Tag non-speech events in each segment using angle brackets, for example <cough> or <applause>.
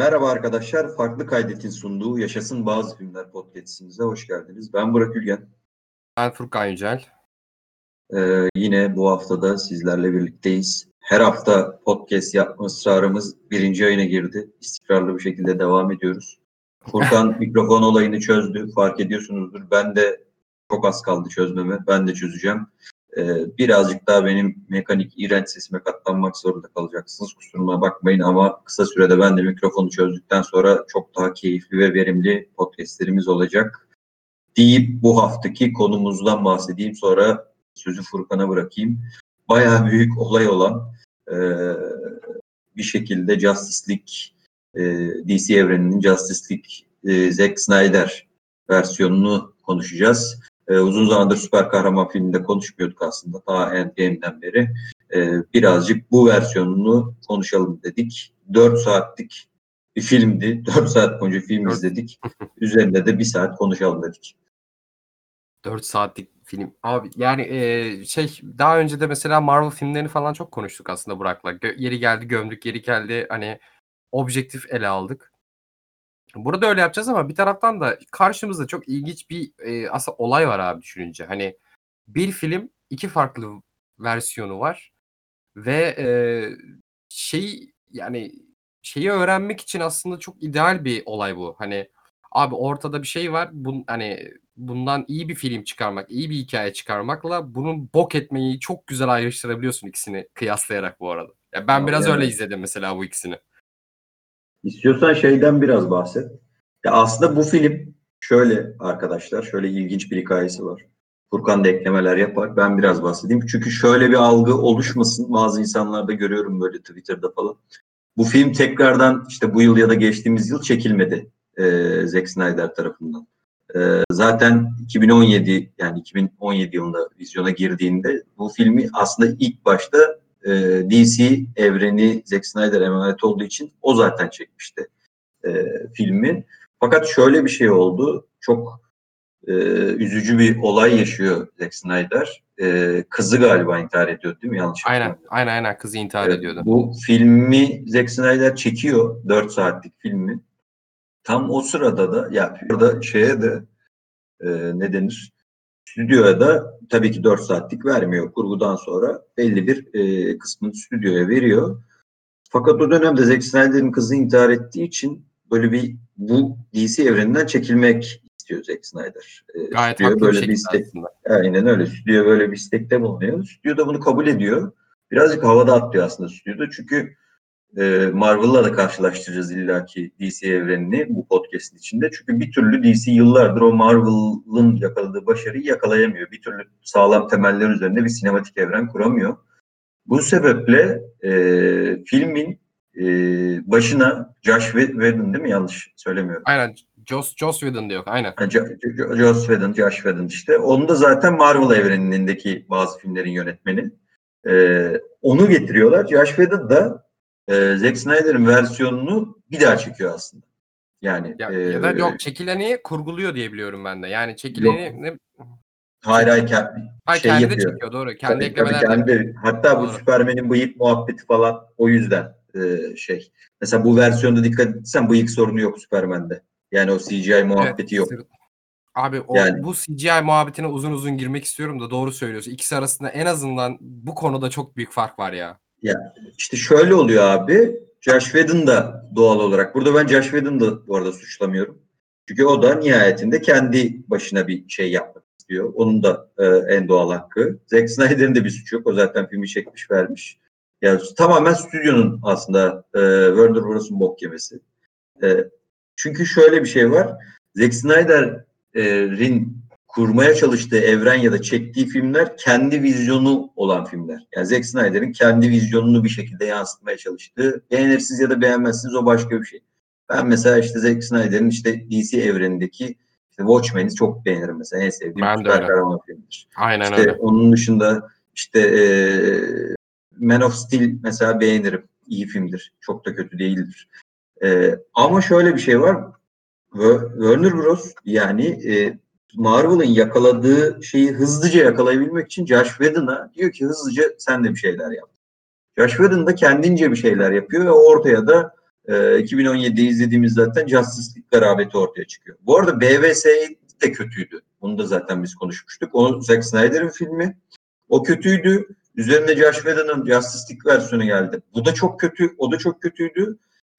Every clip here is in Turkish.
Merhaba arkadaşlar, Farklı Kaydet'in sunduğu Yaşasın Bazı Filmler podcast'imize hoş geldiniz. Ben Burak Ülgen. Ben Furkan Yücel. Ee, yine bu haftada sizlerle birlikteyiz. Her hafta podcast yapma ısrarımız birinci ayına girdi. İstikrarlı bir şekilde devam ediyoruz. Furkan <laughs> mikrofon olayını çözdü, fark ediyorsunuzdur. Ben de çok az kaldı çözmeme, ben de çözeceğim. Ee, birazcık daha benim mekanik iğrenç sesime katlanmak zorunda kalacaksınız. Kusuruma bakmayın ama kısa sürede ben de mikrofonu çözdükten sonra çok daha keyifli ve verimli podcastlerimiz olacak. Deyip bu haftaki konumuzdan bahsedeyim sonra sözü Furkan'a bırakayım. Bayağı büyük olay olan e, bir şekilde Justice League e, DC evreninin Justice League e, Zack Snyder versiyonunu konuşacağız. E, uzun zamandır süper kahraman filminde konuşmuyorduk aslında ta Endgame'den beri. E, birazcık bu versiyonunu konuşalım dedik. 4 saatlik bir filmdi. <laughs> 4 saat boyunca film izledik. Üzerinde de bir saat konuşalım dedik. 4 saatlik film. Abi yani e, şey daha önce de mesela Marvel filmlerini falan çok konuştuk aslında Burak'la. Gö- yeri geldi gömdük, yeri geldi hani objektif ele aldık. Burada öyle yapacağız ama bir taraftan da karşımızda çok ilginç bir e, aslında olay var abi düşününce. Hani bir film iki farklı versiyonu var ve e, şey yani şeyi öğrenmek için aslında çok ideal bir olay bu. Hani abi ortada bir şey var. Bun, hani bundan iyi bir film çıkarmak, iyi bir hikaye çıkarmakla bunun bok etmeyi çok güzel ayrıştırabiliyorsun ikisini kıyaslayarak bu arada. Ya ben Ya biraz yani- öyle izledim mesela bu ikisini. İstiyorsan şeyden biraz bahset. Ya aslında bu film şöyle arkadaşlar, şöyle ilginç bir hikayesi var. Furkan da eklemeler yapar. Ben biraz bahsedeyim. Çünkü şöyle bir algı oluşmasın. Bazı insanlarda görüyorum böyle Twitter'da falan. Bu film tekrardan işte bu yıl ya da geçtiğimiz yıl çekilmedi e, Zack Snyder tarafından. E, zaten 2017 yani 2017 yılında vizyona girdiğinde bu filmi aslında ilk başta e, DC evreni Zack Snyder emanet olduğu için o zaten çekmişti e, filmi. Fakat şöyle bir şey oldu. Çok e, üzücü bir olay yaşıyor Zack Snyder. E, kızı galiba intihar ediyor değil mi? Yanlış Aynen, aynen aynen kızı intihar Evet, ediyordu. Bu filmi Zack Snyder çekiyor. 4 saatlik filmi. Tam o sırada da ya burada şeye de e, ne denir? Stüdyoya da tabii ki 4 saatlik vermiyor. Kurgudan sonra belli bir e, kısmını stüdyoya veriyor. Fakat o dönemde Zack Snyder'in kızı intihar ettiği için böyle bir bu DC evreninden çekilmek istiyor Zack Snyder. E, Gayet stüdyo haklı bir böyle şekilde istek aslında. Aynen öyle. Stüdyo böyle bir istekte bulunuyor. Stüdyo da bunu kabul ediyor. Birazcık havada atlıyor aslında stüdyoda. Çünkü e, Marvel'la da karşılaştıracağız illaki DC evrenini bu podcast'in içinde. Çünkü bir türlü DC yıllardır o Marvel'ın yakaladığı başarıyı yakalayamıyor. Bir türlü sağlam temeller üzerinde bir sinematik evren kuramıyor. Bu sebeple e, filmin e, başına Josh Whedon değil mi? Yanlış söylemiyorum. Aynen Joss, Joss Whedon diyor. Aynen. Jo- Joss Whedon, Josh Whedon işte. Onu da zaten Marvel evrenindeki bazı filmlerin yönetmeni. Ee, onu getiriyorlar. Josh Whedon da e, Zack Snyder'ın versiyonunu bir daha çekiyor aslında. Yani Ya, e, ya da yok çekileni kurguluyor diye biliyorum ben de. Yani çekileni ne, hayır hayır ke- Ay, şey kendi yapıyor. çekiyor doğru. Kendi Tabii, eklemeler tabii kendi hatta bu Doğru. Superman'in bıyık muhabbeti falan o yüzden e, şey. Mesela bu versiyonda dikkat etsen bıyık sorunu yok Superman'de. Yani o CGI muhabbeti yok. Evet, Abi o, Yani- bu CGI muhabbetine uzun uzun girmek istiyorum da doğru söylüyorsun. İkisi arasında en azından bu konuda çok büyük fark var ya. İşte şöyle oluyor abi. Josh Whedon da doğal olarak. Burada ben Josh Whedon'u da bu arada suçlamıyorum. Çünkü o da nihayetinde kendi başına bir şey yapmak istiyor. Onun da e, en doğal hakkı. Zack Snyder'in de bir suçu yok. O zaten filmi çekmiş vermiş. Yani tamamen stüdyonun aslında e, Warner Bros'un bok yemesi. E, çünkü şöyle bir şey var. Zack Snyder'in kurmaya çalıştığı evren ya da çektiği filmler kendi vizyonu olan filmler. Yani Zack Snyder'in kendi vizyonunu bir şekilde yansıtmaya çalıştığı. Beğenirsiniz ya da beğenmezsiniz o başka bir şey. Ben mesela işte Zack Snyder'in işte DC evrenindeki işte Watchmen'i çok beğenirim mesela. En sevdiğim Ben süper kahraman filmidir. Aynen İşte öyle. onun dışında işte eee Man of Steel mesela beğenirim. İyi filmdir. Çok da kötü değildir. Eee, ama şöyle bir şey var. Wa- Warner Bros. yani e, Marvel'ın yakaladığı şeyi hızlıca yakalayabilmek için Josh Whedon'a diyor ki hızlıca sen de bir şeyler yap. Josh Whedon da kendince bir şeyler yapıyor ve ortaya da e, 2017'de izlediğimiz zaten Justice League garabeti ortaya çıkıyor. Bu arada BVS de kötüydü. Bunu da zaten biz konuşmuştuk. O Zack Snyder'ın filmi. O kötüydü. Üzerine Josh Whedon'ın Justice League versiyonu geldi. Bu da çok kötü. O da çok kötüydü.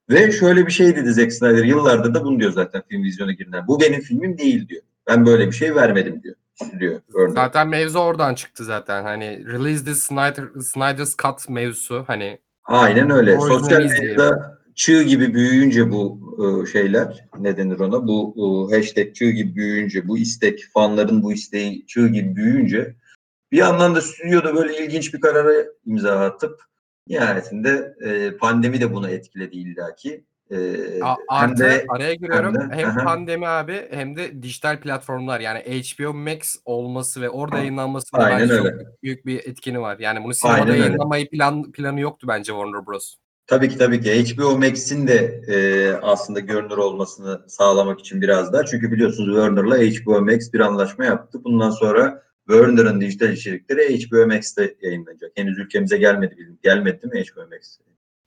Ve şöyle bir şey dedi Zack Snyder. Yıllardır da bunu diyor zaten film vizyona girenler. Bu benim filmim değil diyor. Ben böyle bir şey vermedim diyor. Diyor. Örneğin. Zaten mevzu oradan çıktı zaten. Hani release the Snyder, Snyder's Cut mevzusu hani Aynen öyle. Sosyal medyada çığ gibi büyüyünce bu e, şeyler ne denir ona bu e, hashtag çığ gibi büyüyünce bu istek fanların bu isteği çığ gibi büyüyünce bir yandan da stüdyoda böyle ilginç bir karara imza atıp nihayetinde e, pandemi de bunu etkiledi illaki. E, A- hem de araya giriyorum. hem de- Hem, aha. pandemi abi hem de dijital platformlar yani HBO Max olması ve orada yayınlanması Aynen bence öyle. çok büyük bir etkini var. Yani bunu sinemada Aynen öyle. yayınlamayı plan planı yoktu bence Warner Bros. Tabii ki tabii ki HBO Max'in de e, aslında görünür olmasını sağlamak için biraz daha. Çünkü biliyorsunuz Warner'la HBO Max bir anlaşma yaptı. Bundan sonra Warner'ın dijital içerikleri HBO Max'te yayınlanacak. Henüz ülkemize gelmedi bildim. Gelmedi değil mi HBO Max?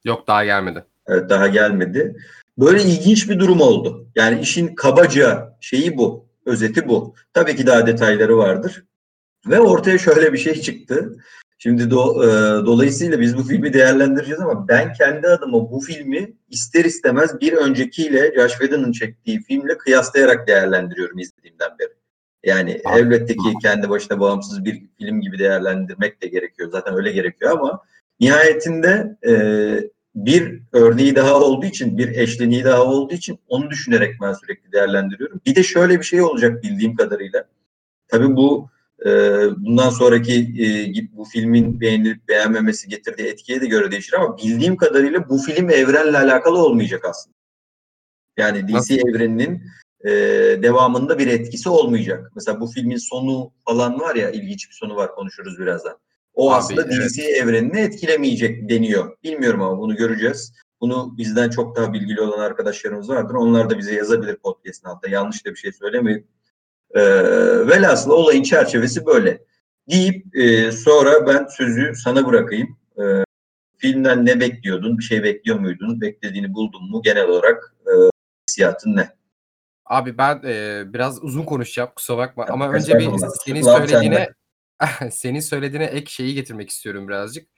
Yok daha gelmedi. Evet daha gelmedi. Böyle ilginç bir durum oldu. Yani işin kabaca şeyi bu. Özeti bu. Tabii ki daha detayları vardır. Ve ortaya şöyle bir şey çıktı. Şimdi do- e, dolayısıyla biz bu filmi değerlendireceğiz ama ben kendi adıma bu filmi ister istemez bir öncekiyle Josh Whedon'ın çektiği filmle kıyaslayarak değerlendiriyorum izlediğimden beri. Yani elbette ki kendi başına bağımsız bir film gibi değerlendirmek de gerekiyor. Zaten öyle gerekiyor ama nihayetinde e, bir örneği daha olduğu için, bir eşleniği daha olduğu için onu düşünerek ben sürekli değerlendiriyorum. Bir de şöyle bir şey olacak bildiğim kadarıyla. Tabii bu e, bundan sonraki e, bu filmin beğenilip beğenmemesi getirdiği etkiye de göre değişir ama bildiğim kadarıyla bu film evrenle alakalı olmayacak aslında. Yani DC Nasıl? evreninin e, devamında bir etkisi olmayacak. Mesela bu filmin sonu falan var ya ilginç bir sonu var konuşuruz birazdan. O Abi, aslında evet. DC evrenini etkilemeyecek deniyor. Bilmiyorum ama bunu göreceğiz. Bunu bizden çok daha bilgili olan arkadaşlarımız vardır. Onlar da bize yazabilir podcast'ın altında. Yanlış da bir şey söylemeyip. Ee, velhasıl olayın çerçevesi böyle. Deyip e, sonra ben sözü sana bırakayım. Ee, filmden ne bekliyordun? Bir şey bekliyor muydun? Beklediğini buldun mu? Genel olarak e, hissiyatın ne? Abi ben e, biraz uzun konuşacağım kusura bakma ama önce bir senin söylediğine <laughs> senin söylediğine ek şeyi getirmek istiyorum birazcık.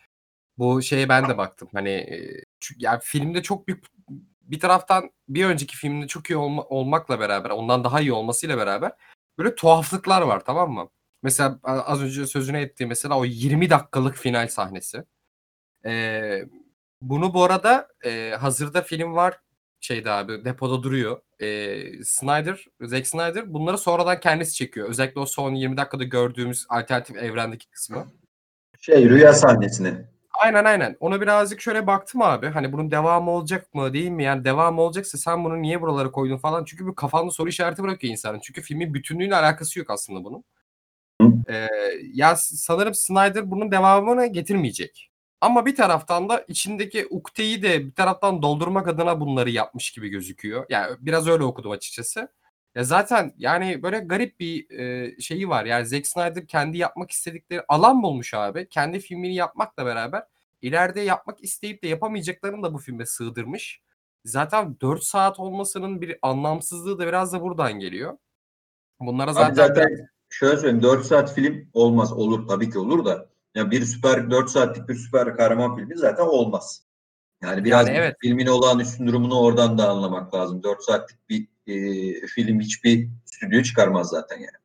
Bu şeye ben de baktım. Hani çünkü ya filmde çok büyük bir taraftan bir önceki filmde çok iyi olma- olmakla beraber ondan daha iyi olmasıyla beraber böyle tuhaflıklar var tamam mı? Mesela az önce sözüne ettiğim mesela o 20 dakikalık final sahnesi. Ee, bunu bu arada e, hazırda film var şeyde abi depoda duruyor. Ee, Snyder, Zack Snyder bunları sonradan kendisi çekiyor. Özellikle o son 20 dakikada gördüğümüz alternatif evrendeki kısmı. Şey rüya sahnesini. Aynen aynen. Ona birazcık şöyle baktım abi. Hani bunun devamı olacak mı değil mi? Yani devamı olacaksa sen bunu niye buralara koydun falan. Çünkü bir kafanda soru işareti bırakıyor insanın. Çünkü filmin bütünlüğüyle alakası yok aslında bunun. Ee, ya sanırım Snyder bunun devamını getirmeyecek. Ama bir taraftan da içindeki ukteyi de bir taraftan doldurmak adına bunları yapmış gibi gözüküyor. Yani biraz öyle okudum açıkçası. Ya zaten yani böyle garip bir e, şeyi var. Yani Zack Snyder kendi yapmak istedikleri alan bulmuş abi. Kendi filmini yapmakla beraber ileride yapmak isteyip de yapamayacaklarını da bu filme sığdırmış. Zaten 4 saat olmasının bir anlamsızlığı da biraz da buradan geliyor. Bunlara zaten, Abi zaten şöyle söyleyeyim 4 saat film olmaz. Olur tabii ki olur da. Ya bir süper 4 saatlik bir süper kahraman filmi zaten olmaz. Yani biraz Yani evet. filmin olağanüstü durumunu oradan da anlamak lazım. 4 saatlik bir e, film hiçbir stüdyo çıkarmaz zaten yani.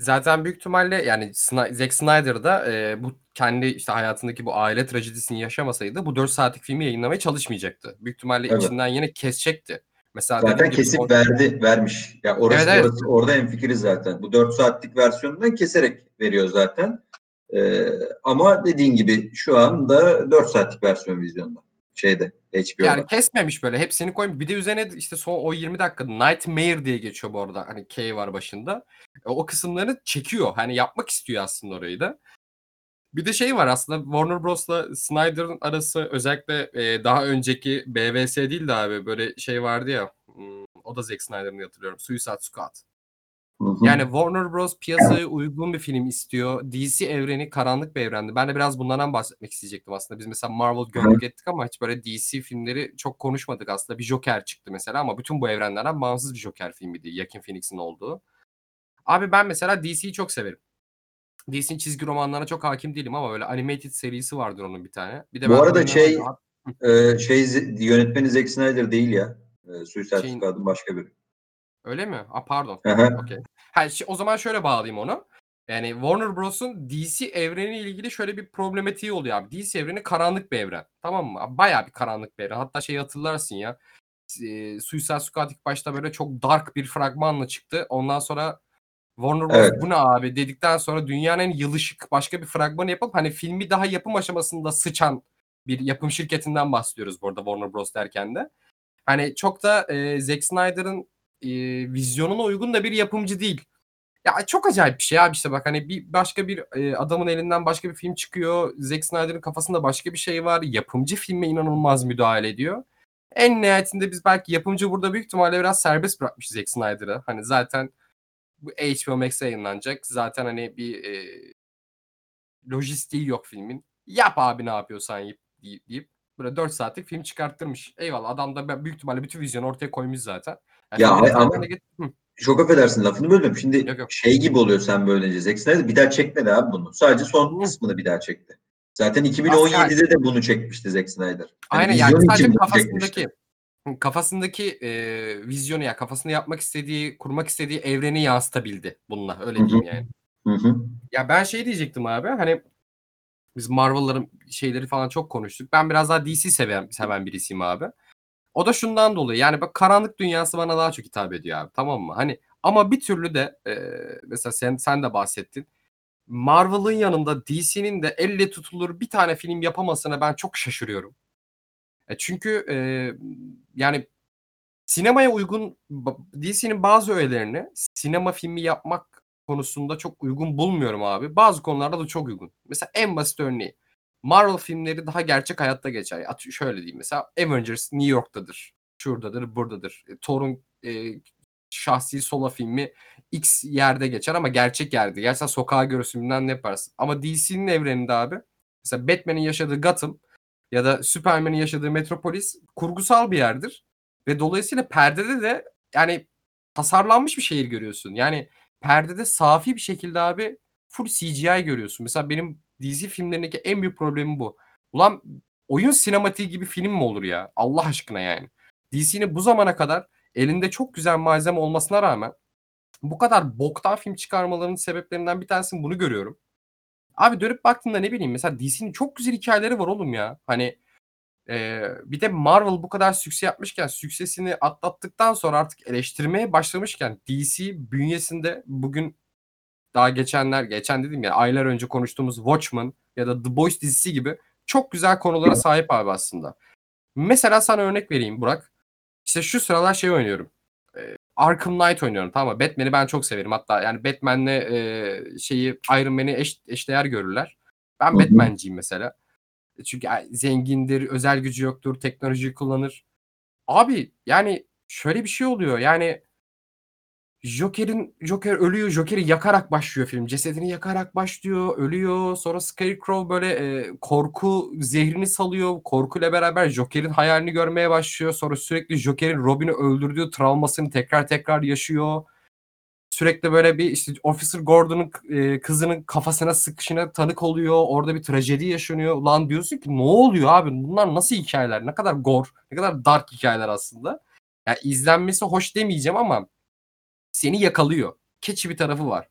zaten büyük ihtimalle yani Zack Snyder da e, bu kendi işte hayatındaki bu aile trajedisini yaşamasaydı bu 4 saatlik filmi yayınlamaya çalışmayacaktı. Büyük ihtimalle Evet. içinden yine kesecekti. Mesela Zaten gibi kesip son- verdi, vermiş. Ya orası, Evet, evet. orası orada hemfikiriz zaten. Bu 4 saatlik versiyonundan keserek veriyor zaten. Ee, ama dediğin gibi şu anda 4 saatlik versiyon vizyonda. Şeyde HBO'da. Yani kesmemiş böyle hepsini koymuş. Bir de üzerine işte son o 20 dakika Nightmare diye geçiyor bu arada. Hani K var başında. E, O kısımlarını çekiyor. Hani yapmak istiyor aslında orayı da. Bir de şey var aslında Warner Bros'la Snyder'ın arası özellikle e, daha önceki BVS değil de abi böyle şey vardı ya. hmm, O da Zack Snyder'ın hatırlıyorum. Suicide Squad. Yani Warner Bros. piyasaya uygun bir film istiyor. DC evreni karanlık bir evrendi. Ben de biraz bunlardan bahsetmek isteyecektim aslında. Biz mesela Marvel gömdük ettik ama hiç böyle DC filmleri çok konuşmadık aslında. Bir Joker çıktı mesela ama bütün bu evrenlerden bağımsız bir Joker filmiydi. Joaquin Phoenix'in olduğu. Abi ben mesela DC'yi çok severim. DC'nin çizgi romanlarına çok hakim değilim ama böyle animated serisi vardır onun bir tane. Bir de Bu arada şey e, şey yönetmeni Zack Snyder değil ya. E, Suicide Squad'ın başka biri. Öyle mi? Aa, pardon. Okey. Ha, o zaman şöyle bağlayayım onu. Yani Warner Bros'un DC evreniyle ilgili şöyle bir problematiği oluyor abi. DC evreni karanlık bir evren. Tamam mı? Bayağı bir karanlık bir evren. Hatta şeyi hatırlarsın ya. E, Suicide Squad ilk başta böyle çok dark bir fragmanla çıktı. Ondan sonra Warner Bros. Evet. bu ne abi dedikten sonra dünyanın en yılışık başka bir fragmanı yapıp hani filmi daha yapım aşamasında sıçan bir yapım şirketinden bahsediyoruz bu arada Warner Bros. derken de. Hani çok da e, Zack Snyder'ın e, vizyonuna uygun da bir yapımcı değil. Ya çok acayip bir şey abi işte bak hani bir başka bir e, adamın elinden başka bir film çıkıyor. Zack Snyder'ın kafasında başka bir şey var. Yapımcı filme inanılmaz müdahale ediyor. En nihayetinde biz belki yapımcı burada büyük ihtimalle biraz serbest bırakmış Zack Snyder'ı. Hani zaten bu HBO Max'e yayınlanacak. Zaten hani bir e, lojistiği yok filmin. Yap abi ne yapıyorsan yap deyip, deyip böyle 4 saatlik film çıkarttırmış. Eyvallah adam da büyük ihtimalle bütün vizyonu ortaya koymuş zaten. Yani Ya detaylarına ama-. Çok affedersin lafını böldüm. Şimdi Yok, yok. şey gibi oluyor sen böylece. Zack Snyder bir daha çekmedi abi bunu. Sadece son Hı. kısmını bir daha çekti. Zaten 2017'de de bunu çekmişti Zack Snyder. Hani Aynen yani sadece kafasındaki çekmişti. kafasındaki e, vizyonu ya kafasında yapmak istediği, kurmak istediği evreni yansıtabildi bununla. Öyle Hı hı. diyeyim yani. Ya ben şey diyecektim abi hani biz Marvel'ların şeyleri falan çok konuştuk. Ben biraz daha DC seven, seven birisiyim abi. O da şundan dolayı yani bak karanlık dünyası bana daha çok hitap ediyor abi tamam mı? Hani ama bir türlü de e, mesela sen sen de bahsettin. Marvel'ın yanında DC'nin de elle tutulur bir tane film yapamasına ben çok şaşırıyorum. E çünkü e, yani sinemaya uygun DC'nin bazı öğelerini sinema filmi yapmak konusunda çok uygun bulmuyorum abi. Bazı konularda da çok uygun. Mesela en basit örneği. Marvel filmleri daha gerçek hayatta geçer. At şöyle diyeyim mesela Avengers New York'tadır. Şuradadır, buradadır. E, Thor'un e, şahsi sola filmi X yerde geçer ama gerçek yerde. Gerçekten sokağa görürsün bilmem ne yaparsın. Ama DC'nin evreninde abi mesela Batman'in yaşadığı Gotham ya da Superman'in yaşadığı Metropolis kurgusal bir yerdir. Ve dolayısıyla perdede de yani tasarlanmış bir şehir görüyorsun. Yani perdede safi bir şekilde abi full CGI görüyorsun. Mesela benim DC filmlerindeki en büyük problemi bu. Ulan oyun sinematiği gibi film mi olur ya? Allah aşkına yani. DC'nin bu zamana kadar elinde çok güzel malzeme olmasına rağmen bu kadar boktan film çıkarmalarının sebeplerinden bir tanesini bunu görüyorum. Abi dönüp baktığında ne bileyim mesela DC'nin çok güzel hikayeleri var oğlum ya. Hani ee, bir de Marvel bu kadar sükse yapmışken, süksesini atlattıktan sonra artık eleştirmeye başlamışken DC bünyesinde bugün daha geçenler, geçen dedim ya aylar önce konuştuğumuz Watchmen ya da The Boys dizisi gibi çok güzel konulara sahip abi aslında. Mesela sana örnek vereyim Burak. İşte şu sıralar şey oynuyorum. Ee, Arkham Knight oynuyorum tamam mı? Batman'i ben çok severim. Hatta yani Batman'le e, şeyi Iron Man'i eş, eşdeğer görürler. Ben. Batman'ciyim mesela. Çünkü ay, zengindir, özel gücü yoktur, teknolojiyi kullanır. Abi yani şöyle bir şey oluyor. Yani Joker'in Joker ölüyor. Joker'i yakarak başlıyor film. Cesedini yakarak başlıyor. Ölüyor. Sonra Scarecrow böyle e, korku zehrini salıyor. Korkuyla beraber Joker'in hayalini görmeye başlıyor. Sonra sürekli Joker'in Robin'i öldürdüğü travmasını tekrar tekrar yaşıyor. Sürekli böyle bir işte Officer Gordon'un e, kızının kafasına sıkışına tanık oluyor. Orada bir trajedi yaşanıyor. Ulan diyorsun ki ne oluyor abi? Bunlar nasıl hikayeler? Ne kadar gore, ne kadar dark hikayeler aslında. Yani izlenmesi hoş demeyeceğim ama seni yakalıyor. Keçi bir tarafı var.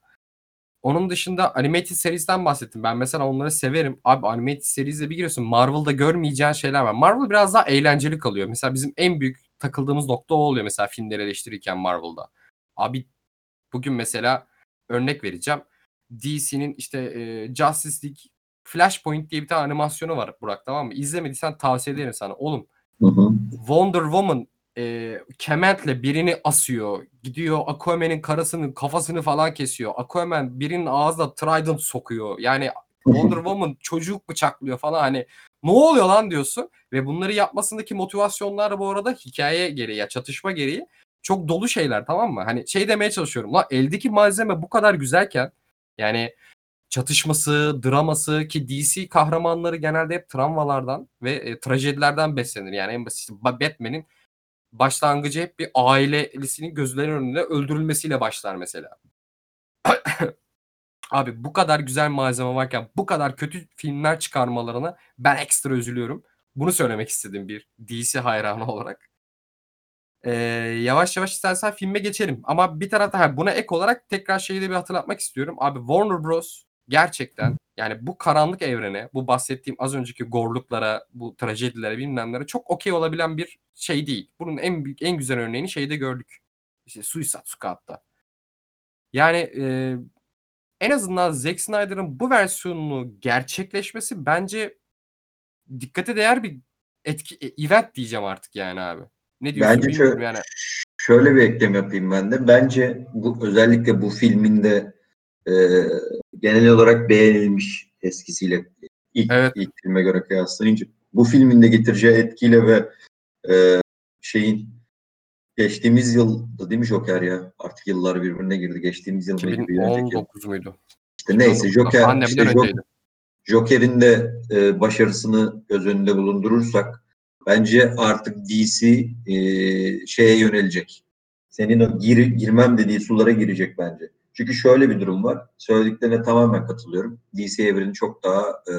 Onun dışında animated serisinden bahsettim. Ben mesela onları severim. Abi animated seris'e bir giriyorsun. Marvel'da görmeyeceğin şeyler var. Marvel biraz daha eğlenceli kalıyor. Mesela bizim en büyük takıldığımız nokta o oluyor mesela filmleri eleştirirken Marvel'da. Abi bugün mesela örnek vereceğim. DC'nin işte e, Justice League Flashpoint diye bir tane animasyonu var Burak tamam mı? İzlemediysen tavsiye ederim sana. Oğlum Hı hı. Wonder Woman e, kementle birini asıyor. Gidiyor Aquaman'in karısının kafasını falan kesiyor. Aquaman birinin ağzına trident sokuyor. Yani Wonder Woman çocuk bıçaklıyor falan hani ne oluyor lan diyorsun. Ve bunları yapmasındaki motivasyonlar bu arada hikaye gereği ya çatışma gereği çok dolu şeyler tamam mı? Hani şey demeye çalışıyorum. La eldeki malzeme bu kadar güzelken yani çatışması, draması ki DC kahramanları genelde hep travmalardan ve e, trajedilerden beslenir. Yani en basit Batman'in başlangıcı hep bir ailelisinin gözlerinin önünde öldürülmesiyle başlar mesela. <coughs> Abi bu kadar güzel malzeme varken bu kadar kötü filmler çıkarmalarına ben ekstra üzülüyorum. Bunu söylemek istedim bir DC hayranı olarak. Ee, yavaş yavaş istersen filme geçelim. Ama bir tarafta buna ek olarak tekrar şeyi de bir hatırlatmak istiyorum. Abi Warner Bros. Gerçekten yani bu karanlık evrene, bu bahsettiğim az önceki gorluklara, bu trajedilere bilmemlere çok okey olabilen bir şey değil. Bunun en büyük, en güzel örneğini şeyde gördük. İşte Suicide Squad'da. Yani e, en azından Zack Snyder'ın bu versiyonunu gerçekleşmesi bence dikkate değer bir etki e, event diyeceğim artık yani abi. Ne diyorsun Bence bilmiyorum şöyle, yani. şöyle bir eklem yapayım ben de. Bence bu özellikle bu filmin de e, genel olarak beğenilmiş eskisiyle ilk, Evet. ilk filme göre kıyaslayınca bu filmin de getireceği etkiyle ve e, şeyin geçtiğimiz yılda değil mi Joker ya? Artık yıllar birbirine girdi. Geçtiğimiz yıl mıydı? Bir önceki yıl. 2019 muydu? İşte neyse Joker, işte. Joker'in de e, başarısını göz önünde bulundurursak bence artık DC e, şeye yönelecek. Senin o gir, girmem dediği sulara girecek bence. Çünkü şöyle bir durum var. Söylediklerine tamamen katılıyorum. DC evreni çok daha e,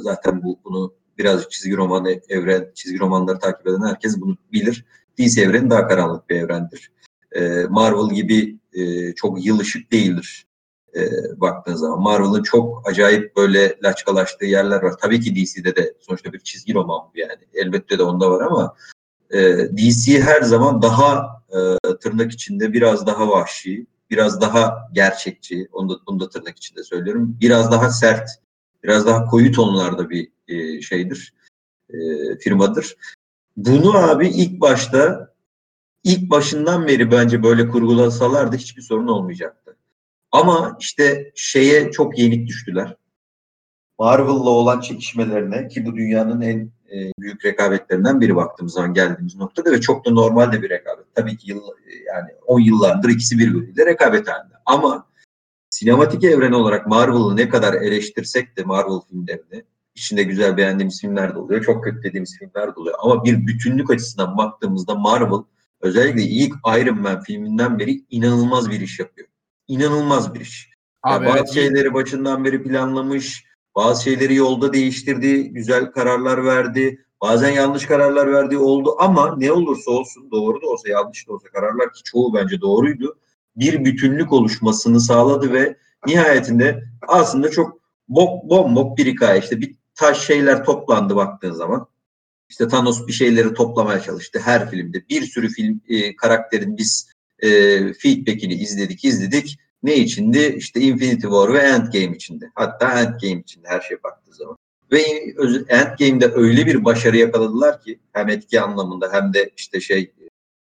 zaten bu bunu birazcık çizgi roman evren, çizgi romanları takip eden herkes bunu bilir. DC evreni daha karanlık bir evrendir. E, Marvel gibi e, çok yıl ışık değildir e, baktığın zaman. Marvel'ın çok acayip böyle laçkalaştığı yerler var. Tabii ki DC'de de sonuçta bir çizgi roman bu yani. Elbette de onda var ama e, DC her zaman daha e, tırnak içinde biraz daha vahşi, biraz daha gerçekçi, onu da, bunu da tırnak içinde söylüyorum. Biraz daha sert, biraz daha koyu tonlarda bir e, şeydir, e, firmadır. Bunu abi ilk başta, ilk başından beri bence böyle kurgulasalardı hiçbir sorun olmayacaktı. Ama işte şeye çok yenik düştüler. Marvel'la olan çekişmelerine ki bu dünyanın en e, büyük rekabetlerinden biri baktığımız zaman geldiğimiz noktada ve çok da normal de bir rekabet. Tabii ki yıl, yani 10 yıllardır ikisi birbiriyle rekabet halinde. Ama sinematik evren olarak Marvel'ı ne kadar eleştirsek de Marvel filmlerini içinde güzel beğendiğimiz filmler de oluyor. Çok kötü dediğimiz filmler de oluyor. Ama bir bütünlük açısından baktığımızda Marvel özellikle ilk Iron Man filminden beri inanılmaz bir iş yapıyor. İnanılmaz bir iş. Abi Ya bazı evet, şeyleri başından beri planlamış, bazı şeyleri yolda değiştirdi, güzel kararlar verdi. Bazen yanlış kararlar verdiği oldu ama ne olursa olsun doğru da olsa yanlış da olsa kararlar ki çoğu bence doğruydu. Bir bütünlük oluşmasını sağladı ve nihayetinde aslında çok bok bombok bir hikaye. İşte bir taş şeyler toplandı baktığın zaman. İşte Thanos bir şeyleri toplamaya çalıştı her filmde. Bir sürü film e, karakterin biz e, feedback'ini izledik izledik. Ne içindi? İşte Infinity War ve Endgame içinde. Hatta Endgame içinde her şey baktığı zaman. Ve Endgame'de öyle bir başarı yakaladılar ki hem etki anlamında hem de işte şey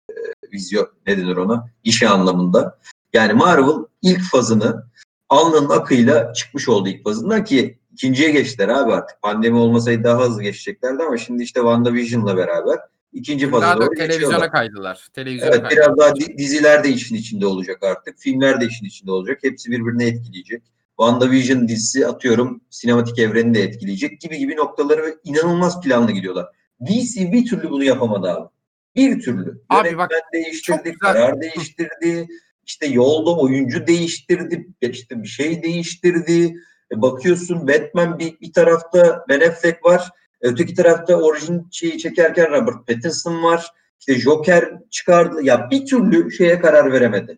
e, vizyon ne denir ona? İşe anlamında. Yani Marvel ilk fazını alnının akıyla çıkmış oldu ilk fazından ki ikinciye geçtiler abi artık. Pandemi olmasaydı daha hızlı geçeceklerdi ama şimdi işte WandaVision'la beraber ikinci faza daha da doğru geçiyorlar. televizyona kaydılar. Televizyona Evet kaydılar. biraz daha di- diziler de işin içinde olacak artık. Filmler de işin içinde olacak. Hepsi birbirini etkileyecek. WandaVision dizisi atıyorum sinematik evreni de etkileyecek gibi gibi noktaları ve inanılmaz planlı gidiyorlar. DC bir türlü bunu yapamadı abi. Bir türlü. Abi Yönetmen bak, değiştirdi, karar değiştirdi. işte yolda oyuncu değiştirdi, işte bir şey değiştirdi. E bakıyorsun Batman bir, bir tarafta Ben Affleck var. Öteki tarafta orijin şeyi çekerken Robert Pattinson var. İşte Joker çıkardı. Ya bir türlü şeye karar veremedi.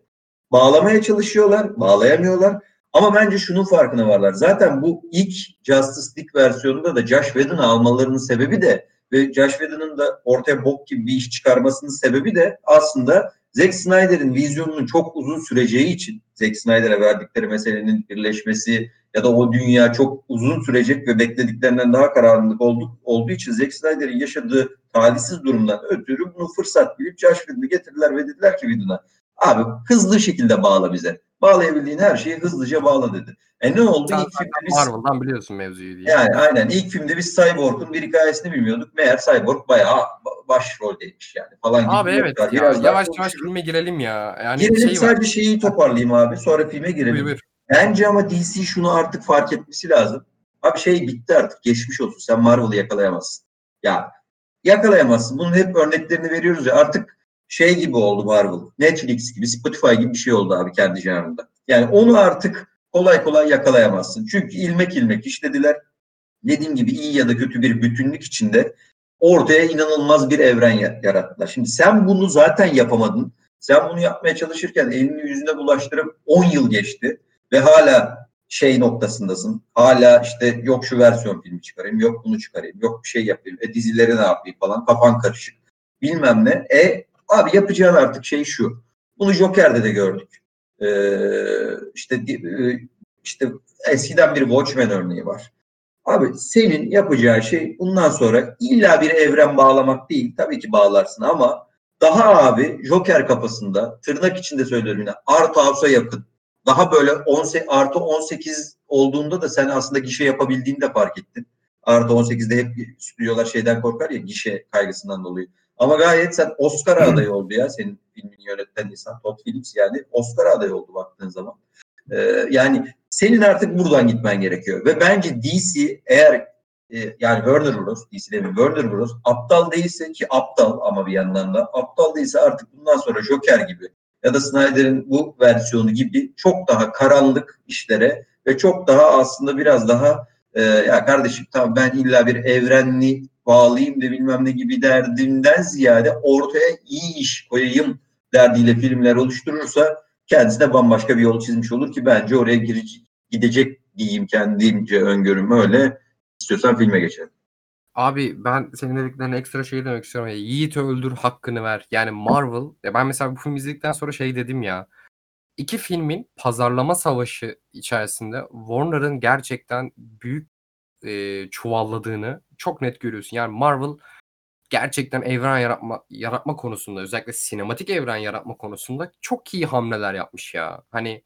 Bağlamaya çalışıyorlar, bağlayamıyorlar. Ama bence şunun farkına varlar. Zaten bu ilk Justice League versiyonunda da Josh Whedon'ı almalarının sebebi de ve Josh Whedon'ın da ortaya bok gibi bir iş çıkarmasının sebebi de aslında Zack Snyder'in vizyonunun çok uzun süreceği için Zack Snyder'e verdikleri meselenin birleşmesi ya da o dünya çok uzun sürecek ve beklediklerinden daha karanlık olduğu, olduğu için Zack Snyder'in yaşadığı talihsiz durumdan ötürü bunu fırsat bilip Josh Whedon'ı getirdiler ve dediler ki Whedon'a Abi hızlı şekilde bağla bize. Bağlayabildiğin her şeyi hızlıca bağla dedi. E ne oldu? Sen İlk filmde biz Marvel'dan biliyorsun mevzuyu diye. yani aynen ilk filmde biz Cyborg'un bir hikayesini bilmiyorduk. Meğer Cyborg bayağı ba- başroldeymiş yani falan gibi. Abi bir evet ya yavaş yavaş konuşuruz. filme girelim ya. Yani Girelim şey var. sadece şeyi toparlayayım abi. Sonra filme girelim. Buyur, buyur. Bence ama DC şunu artık fark etmesi lazım. Abi şey bitti artık. Geçmiş olsun. Sen Marvel'ı yakalayamazsın. Ya yakalayamazsın. Bunun hep örneklerini veriyoruz ya. Artık şey gibi oldu Marvel. Netflix gibi, Spotify gibi bir şey oldu abi kendi janrında. Yani onu artık kolay kolay yakalayamazsın. Çünkü ilmek ilmek işlediler. Dediğim gibi iyi ya da kötü bir bütünlük içinde ortaya inanılmaz bir evren ya- yarattılar. Şimdi sen bunu zaten yapamadın. Sen bunu yapmaya çalışırken elini yüzüne bulaştırıp 10 yıl geçti ve hala şey noktasındasın. Hala işte yok şu versiyon filmi çıkarayım, yok bunu çıkarayım, yok bir şey yapayım, e dizileri ne yapayım falan kafan karışık. Bilmem ne. E abi yapacağın artık şey şu. Bunu Joker'de de gördük. Ee, işte e, işte eskiden bir Watchmen örneği var. Abi senin yapacağı şey bundan sonra illa bir evren bağlamak değil. Tabii ki bağlarsın ama daha abi Joker kafasında tırnak içinde söylüyorum yine Art House'a yakın. Daha böyle 10, artı 18 olduğunda da sen aslında gişe yapabildiğini de fark ettin. Artı 18'de hep stüdyolar şeyden korkar ya gişe kaygısından dolayı. Ama gayet sen Oscar adayı oldu ya senin filmini yöneten insan Todd Phillips yani Oscar adayı oldu baktığın zaman. Ee, yani senin artık buradan gitmen gerekiyor. Ve bence DC eğer e, yani Warner Bros. DC demeyeyim Warner Bros. aptal değilse ki aptal ama bir yandan da aptal değilse artık bundan sonra Joker gibi ya da Snyder'in bu versiyonu gibi çok daha karanlık işlere ve çok daha aslında biraz daha e, ya kardeşim tamam ben illa bir evrenli bağlayayım da bilmem ne gibi derdimden ziyade ortaya iyi iş koyayım derdiyle filmler oluşturursa kendisine bambaşka bir yol çizmiş olur ki bence oraya gidecek diyeyim kendimce öngörüm öyle. İstiyorsan filme geçelim. Abi ben senin dediklerine ekstra şey demek istiyorum. Yiğit öldür hakkını ver. Yani Marvel. Ya ben mesela bu film izledikten sonra şey dedim ya. İki filmin pazarlama savaşı içerisinde Warner'ın gerçekten büyük e, çuvalladığını çok net görüyorsun. Yani Marvel gerçekten evren yaratma yaratma konusunda özellikle sinematik evren yaratma konusunda çok iyi hamleler yapmış ya. Hani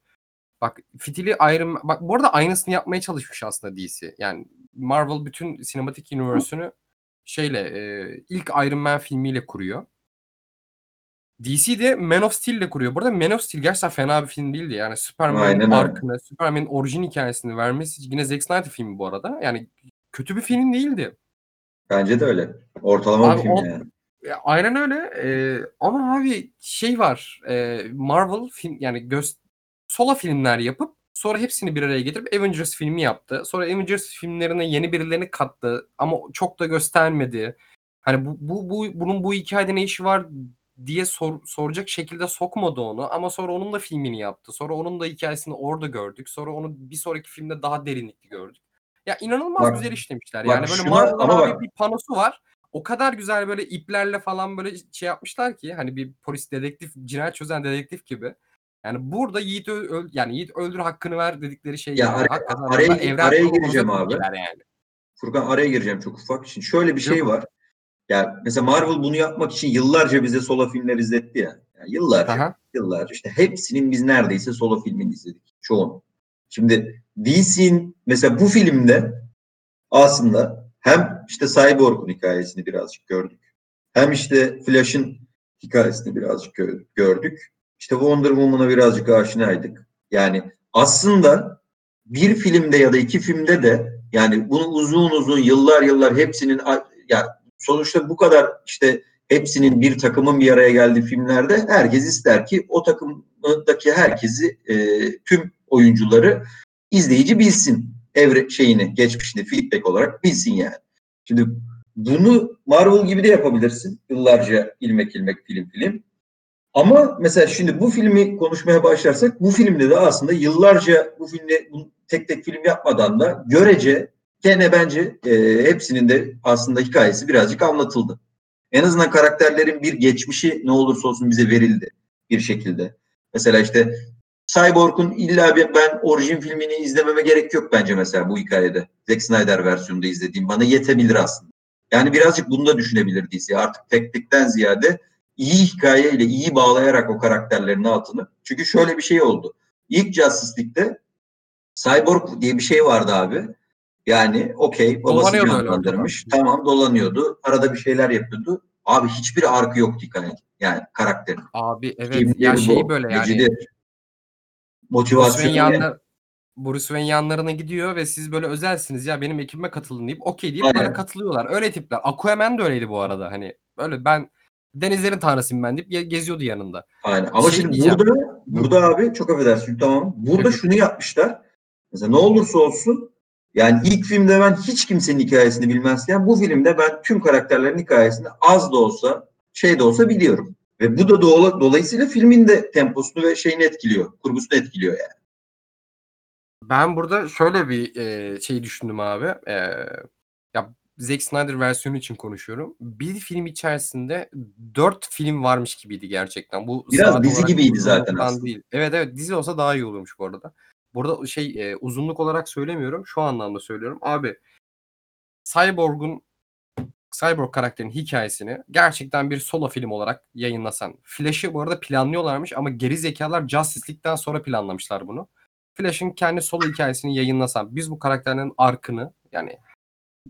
bak fitili ayrım bak bu arada aynısını yapmaya çalışmış aslında DC. Yani Marvel bütün sinematik universe'ünü şeyle e, ilk Iron Man filmiyle kuruyor. DC de Man of Steel ile kuruyor. Burada Man of Steel gerçekten fena bir film değildi. Yani Superman'in arkını, Superman'in orijin hikayesini vermesi yine Zack Snyder filmi bu arada. Yani kötü bir film değildi. Bence de öyle. Ortalama Abi bir film o- yani. Ya, aynen öyle. Ee, ama abi şey var. e, Marvel film yani göz solo filmler yapıp sonra hepsini bir araya getirip Avengers filmi yaptı. Sonra Avengers filmlerine yeni birilerini kattı ama çok da göstermedi. Hani bu, bu, bu bunun bu hikayede ne işi var diye sor- soracak şekilde sokmadı onu ama sonra onun da filmini yaptı. Sonra onun da hikayesini orada gördük. Sonra onu bir sonraki filmde daha derinlikli gördük. Ya inanılmaz Bak- güzel işlemişler. bak Yani böyle Marvel'ın abi bak- bir panosu var o kadar güzel böyle iplerle falan böyle şey yapmışlar ki hani bir polis dedektif cinayet çözen dedektif gibi. Yani burada Yiğit öl, yani Yiğit öldür hakkını ver dedikleri şey Ya yani. araya- araya- araya kurgusunda gireceğim abi. Yani. Furkan araya gireceğim çok ufak. Şimdi şöyle bir şey var. Ya mesela Marvel bunu yapmak için yıllarca bize solo filmler izletti ya. Yani yıllarca. Aha. yıllarca işte hepsinin biz neredeyse solo filmini izledik. Çoğunu. Şimdi DC'nin mesela bu filmde aslında hem işte Cyborg'un hikayesini birazcık gördük. Hem işte Flash'ın hikayesini birazcık gö- gördük. İşte Wonder Woman'a birazcık aşinaydık. Yani aslında bir filmde ya da iki filmde de yani bunu uzun uzun yıllar yıllar hepsinin a- ya sonuçta bu kadar işte hepsinin bir takımın bir araya geldiği filmlerde herkes ister ki o takımdaki herkesi e, tüm oyuncuları izleyici bilsin evre şeyini geçmişini feedback olarak bilsin yani. Şimdi bunu Marvel gibi de yapabilirsin. Yıllarca ilmek ilmek film film. Ama mesela şimdi bu filmi konuşmaya başlarsak bu filmde de aslında yıllarca bu filmde tek tek film yapmadan da görece gene bence e, hepsinin de aslında hikayesi birazcık anlatıldı. En azından karakterlerin bir geçmişi ne olursa olsun bize verildi bir şekilde. Mesela işte Cyborg'un illa ben orijin filmini izlememe gerek yok bence mesela bu hikayede. Zack Snyder versiyonunda izlediğim bana yetebilir aslında. Yani birazcık bunu da düşünebilir. Artık teknikten ziyade iyi hikayeyle iyi bağlayarak o karakterlerin altını. Çünkü şöyle bir şey oldu. İlk Justice League'de Cyborg diye bir şey vardı abi. Yani okey babası öyle canlandırmış. Tamam dolanıyordu. Arada bir şeyler yapıyordu. Abi hiçbir arkı yoktu hikaye. Yani karakterin. Abi evet Kimliği ya bu, şeyi böyle yani gücüdür, Motivasyonu. Bruce Wayne yanlarına gidiyor ve siz böyle özelsiniz ya benim ekibime katılın deyip okey deyip Aynen. katılıyorlar. Öyle tipler. Aquaman da öyleydi bu arada hani böyle ben denizlerin tanrısıyım ben deyip ge- geziyordu yanında. Aynen. Ama Şey şimdi diyeceğim. burada burada abi çok affedersin tamam. Burada şunu yapmışlar. Mesela ne olursa olsun yani ilk filmde ben hiç kimsenin hikayesini bilmezken bu filmde ben tüm karakterlerin hikayesini az da olsa şey de olsa biliyorum. Ve bu da dola- dolayısıyla filmin de temposunu ve şeyini etkiliyor. Kurgusunu etkiliyor yani. Ben burada şöyle bir e, şey düşündüm abi. E, ya Zack Snyder versiyonu için konuşuyorum. Bir film içerisinde dört film varmış gibiydi gerçekten. Bu Biraz dizi gibiydi zaten aslında. Değil. Evet evet dizi olsa daha iyi olurmuş bu arada. Burada şey e, uzunluk olarak söylemiyorum. Şu anlamda söylüyorum. Abi Cyborg'un Cyborg karakterinin hikayesini gerçekten bir solo film olarak yayınlasan. Flash'ı bu arada planlıyorlarmış ama geri zekalar Justice League'den sonra planlamışlar bunu. Flash'ın kendi solo hikayesini yayınlasan biz bu karakterlerin arkını yani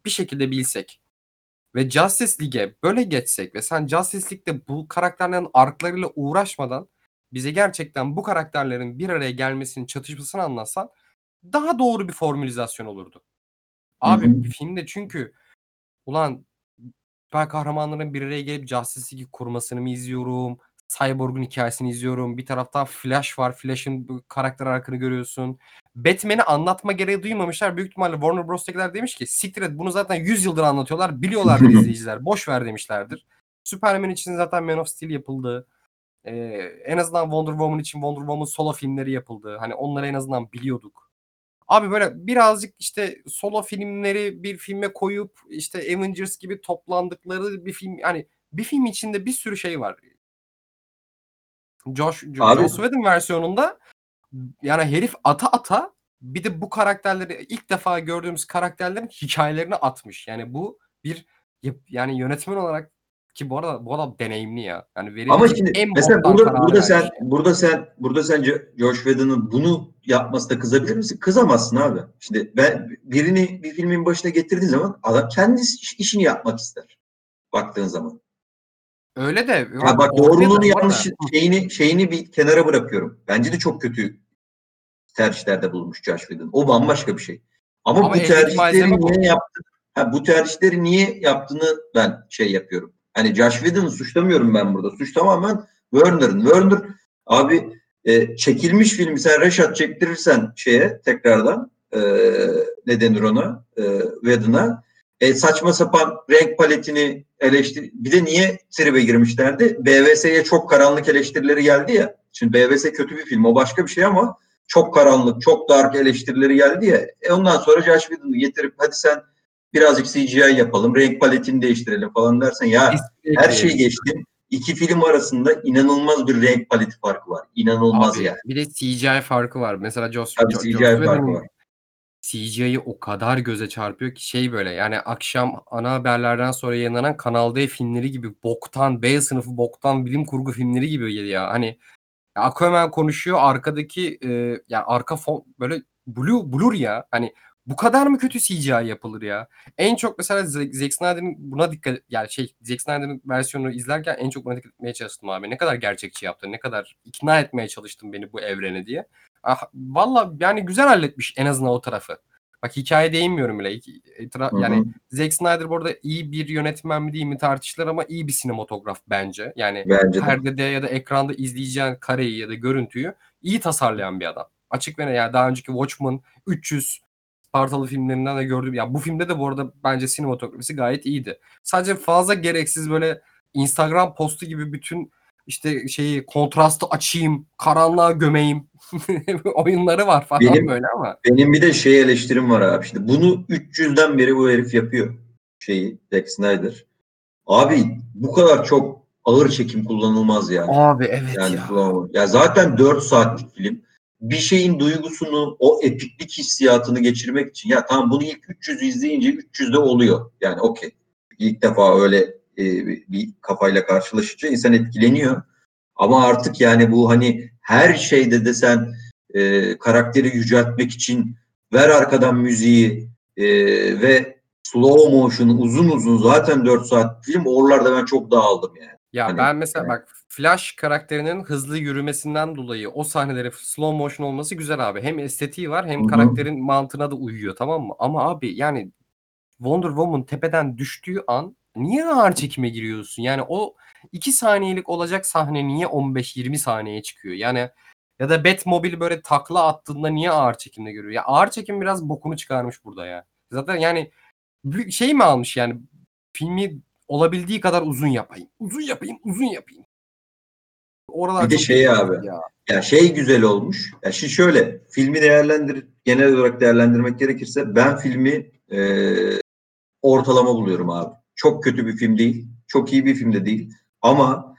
bir şekilde bilsek ve Justice League'e böyle geçsek ve sen Justice League'de bu karakterlerin arklarıyla uğraşmadan bize gerçekten bu karakterlerin bir araya gelmesinin çatışmasını anlatsan daha doğru bir formülizasyon olurdu. Abi Hı hı. filmde çünkü ulan süper kahramanların bir araya gelip Justice League'i kurmasını mı izliyorum? Cyborg'un hikayesini izliyorum. Bir taraftan Flash var. Flash'ın karakter arkını görüyorsun. Batman'i anlatma gereği duymamışlar. Büyük ihtimalle Warner Bros'takiler demiş ki siktir et bunu zaten 100 yıldır anlatıyorlar. Biliyorlardır <laughs> izleyiciler. Boş ver demişlerdir. Superman için zaten Man of Steel yapıldı. Ee, en azından Wonder Woman için Wonder Woman solo filmleri yapıldı. Hani onları en azından biliyorduk. Abi böyle birazcık işte solo filmleri bir filme koyup işte Avengers gibi toplandıkları bir film yani bir film içinde bir sürü şey var. Josh, Jo- Abi- Joss Whedon versiyonunda yani herif ata ata bir de bu karakterleri ilk defa gördüğümüz karakterlerin hikayelerini atmış. Yani bu bir yani yönetmen olarak ki bu arada bu adam deneyimli ya. Yani verilmiş Ama şimdi en mesela burada burada sen yani. burada sen burada sence Josh Whedon'ın bunu yapmasına kızabilir misin? Kızamazsın abi. Şimdi ben birini bir filmin başına getirdiğin zaman adam kendi iş- işini yapmak ister. Baktığın zaman. Öyle de Ya bak doğruluğunu yanlış şeyini şeyini bir kenara bırakıyorum. Bence de çok kötü tercihlerde bulunmuş Josh Whedon. O bambaşka bir şey. Ama, Ama bu tercihleri niye yaptı? Ha, bu tercihleri niye yaptığını ben şey yapıyorum. Hani Josh Whedon'ı suçlamıyorum ben burada. Suç tamamen Werner'ın. Werner abi e, çekilmiş filmi sen Reşat çektirirsen şeye tekrardan e, ne denir ona e, Whedon'a e, saçma sapan renk paletini eleştir. Bir de niye tribe girmişlerdi? BVS'ye çok karanlık eleştirileri geldi ya. Şimdi BVS kötü bir film o başka bir şey ama çok karanlık, çok dark eleştirileri geldi ya. E ondan sonra Josh Whedon'u getirip hadi sen birazcık CGI yapalım, renk paletini değiştirelim falan dersen ya her şeyi geçtim. İki film arasında inanılmaz bir renk paleti farkı var. İnanılmaz Abi, yani. Bir de CGI farkı var. Mesela Joss, Tabii CGI Joss farkı var. CGI'yi o kadar göze çarpıyor ki şey böyle yani akşam ana haberlerden sonra yayınlanan Kanal D filmleri gibi boktan B sınıfı boktan bilim kurgu filmleri gibi ya. Hani Aquaman konuşuyor arkadaki e, yani arka fon böyle blue blur ya. Hani bu kadar mı kötü CGI yapılır ya? En çok mesela Zack Snyder'ın buna dikkat yani şey Zack Snyder'ın versiyonunu izlerken en çok buna dikkat etmeye çalıştım abi. Ne kadar gerçekçi yaptı, ne kadar ikna etmeye çalıştım beni bu evrene diye. Ah, Valla yani güzel halletmiş en azından o tarafı. Bak hikaye değinmiyorum bile. Hı. yani Zack Snyder bu arada iyi bir yönetmen mi değil mi tartışılır ama iyi bir sinematograf bence. Yani Bence de. perdede ya da ekranda izleyeceğin kareyi ya da görüntüyü iyi tasarlayan bir adam. Açık ve yani daha önceki Watchmen 300 Spartalı filmlerinden de gördüğüm ya bu filmde de bu arada bence sinematografisi gayet iyiydi. Sadece fazla gereksiz böyle Instagram postu gibi bütün işte şeyi kontrastı açayım, karanlığa gömeyim <laughs> oyunları var falan Benim- böyle ama Benim bir de şey eleştirim var abi. Şimdi bunu 300'den beri bu herif yapıyor. Şeyi Zack Snyder. Abi bu kadar çok ağır çekim kullanılmaz ya. abi evet Yani ya. kullanılmaz. Ya zaten 4 saatlik film. Bir şeyin duygusunu, o epiklik hissiyatını geçirmek için ya tamam bunu ilk 300 izleyince 300'de oluyor. Yani okey. İlk defa öyle e, bir kafayla karşılaşınca insan etkileniyor. Ama artık yani bu hani her şeyde de sen e, karakteri yüceltmek için ver arkadan müziği e, ve slow motion uzun uzun zaten 4 saat film oralarda ben çok dağıldım yani. Ya Hani, ben mesela yani- bak Flash karakterinin hızlı yürümesinden dolayı o sahneleri slow motion olması güzel abi. Hem estetiği var hem hı. karakterin mantığına da uyuyor tamam mı? Ama abi yani Wonder Woman tepeden düştüğü an niye ağır çekime giriyorsun? Yani o 2 saniyelik olacak sahne niye 15-20 saniyeye çıkıyor? Yani ya da Batmobile böyle takla attığında niye ağır çekimde görüyor? Ya ağır çekim biraz bokunu çıkarmış burada ya. Zaten yani şey mi almış yani filmi olabildiği kadar uzun yapayım. Uzun yapayım, uzun yapayım. Oralar Bir de şey abi, Ya. Ya şey güzel olmuş. Ya şimdi şöyle filmi değerlendir genel olarak değerlendirmek gerekirse ben filmi e, ortalama buluyorum abi. Çok kötü bir film değil. Çok iyi bir film de değil. Ama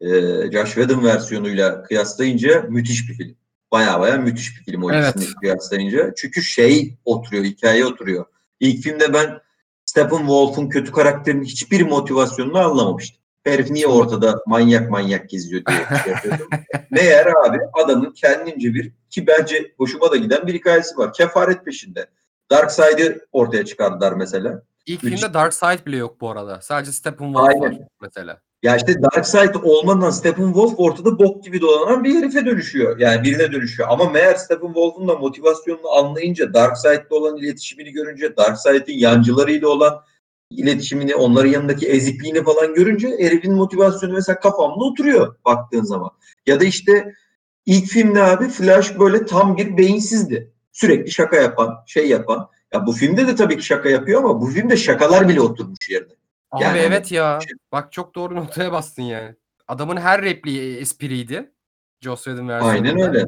e, Josh Whedon versiyonuyla kıyaslayınca müthiş bir film. Baya baya müthiş bir film o Evet. kıyaslayınca. Çünkü şey oturuyor, hikaye oturuyor. İlk filmde ben Steppenwolf'un kötü karakterinin hiçbir motivasyonunu anlamamıştım. Herif niye ortada manyak manyak geziyor diye şey yapıyordum. <laughs> Meğer abi adamın kendince bir ki bence hoşuma da giden bir hikayesi var. Kefaret peşinde. Darkseid'i ortaya çıkardılar mesela. İlk filmde Darkseid bile yok bu arada. Sadece Steppenwolf var Aynen. mesela. Ya işte Darkseid olmadan Steppenwolf ortada bok gibi dolanan bir herife dönüşüyor. Yani birine dönüşüyor. Ama meğer Steppenwolf'un da motivasyonunu anlayınca, Darkseid'le olan iletişimini görünce, Darkseid'in yancılarıyla olan iletişimini, onların yanındaki ezikliğini falan görünce herifin motivasyonu mesela kafamda oturuyor baktığın zaman. Ya da işte ilk filmde abi Flash böyle tam bir beyinsizdi. Sürekli şaka yapan, şey yapan. Ya bu filmde de tabii ki şaka yapıyor ama bu filmde şakalar bile oturmuş yerine. Abi Yani evet ya. şey- Bak çok doğru noktaya bastın yani. Adamın her repliği espriydi. Joss Whedon versiyonunda. Aynen öyle.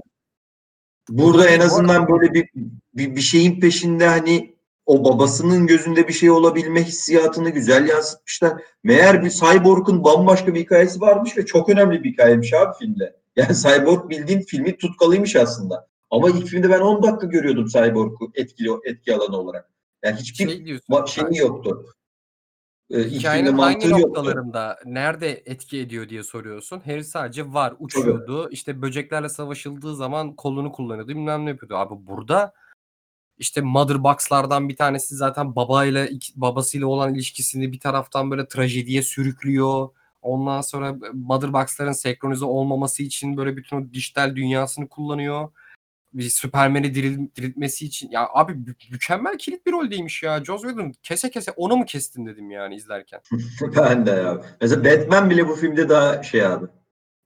Burada en azından böyle bir, bir bir şeyin peşinde hani o babasının gözünde bir şey olabilme hissiyatını güzel yansıtmışlar. Meğer bir Cyborg'un bambaşka bir hikayesi varmış ve çok önemli bir hikayemiş abi filmde. Yani Cyborg bildiğin filmi tutkalıymış aslında. Ama ilk filmde ben 10 dakika görüyordum Cyborg'u etkili etki alanı olarak. Yani hiçbir şey diyorsun. şeyi yoktu. Ee, Hikayenin hangi mantığı yoktu. noktalarında nerede etki ediyor diye soruyorsun. Harry sadece var uçuyordu. İşte böceklerle savaşıldığı zaman kolunu kullanıyordu. Bilmem ne yapıyordu. Abi burada işte Mother Box'lardan bir tanesi zaten babayla babasıyla olan ilişkisini bir taraftan böyle trajediye sürüklüyor. Ondan sonra Mother Box'ların senkronize olmaması için böyle bütün o dijital dünyasını kullanıyor. Bir Superman'i diril, diriltmesi için. Ya abi mü- mükemmel kilit bir roldeymiş ya. Joss Whedon kese kese onu mu kestin dedim yani izlerken. <laughs> Ben de ya. Mesela Batman bile bu filmde daha şey abi.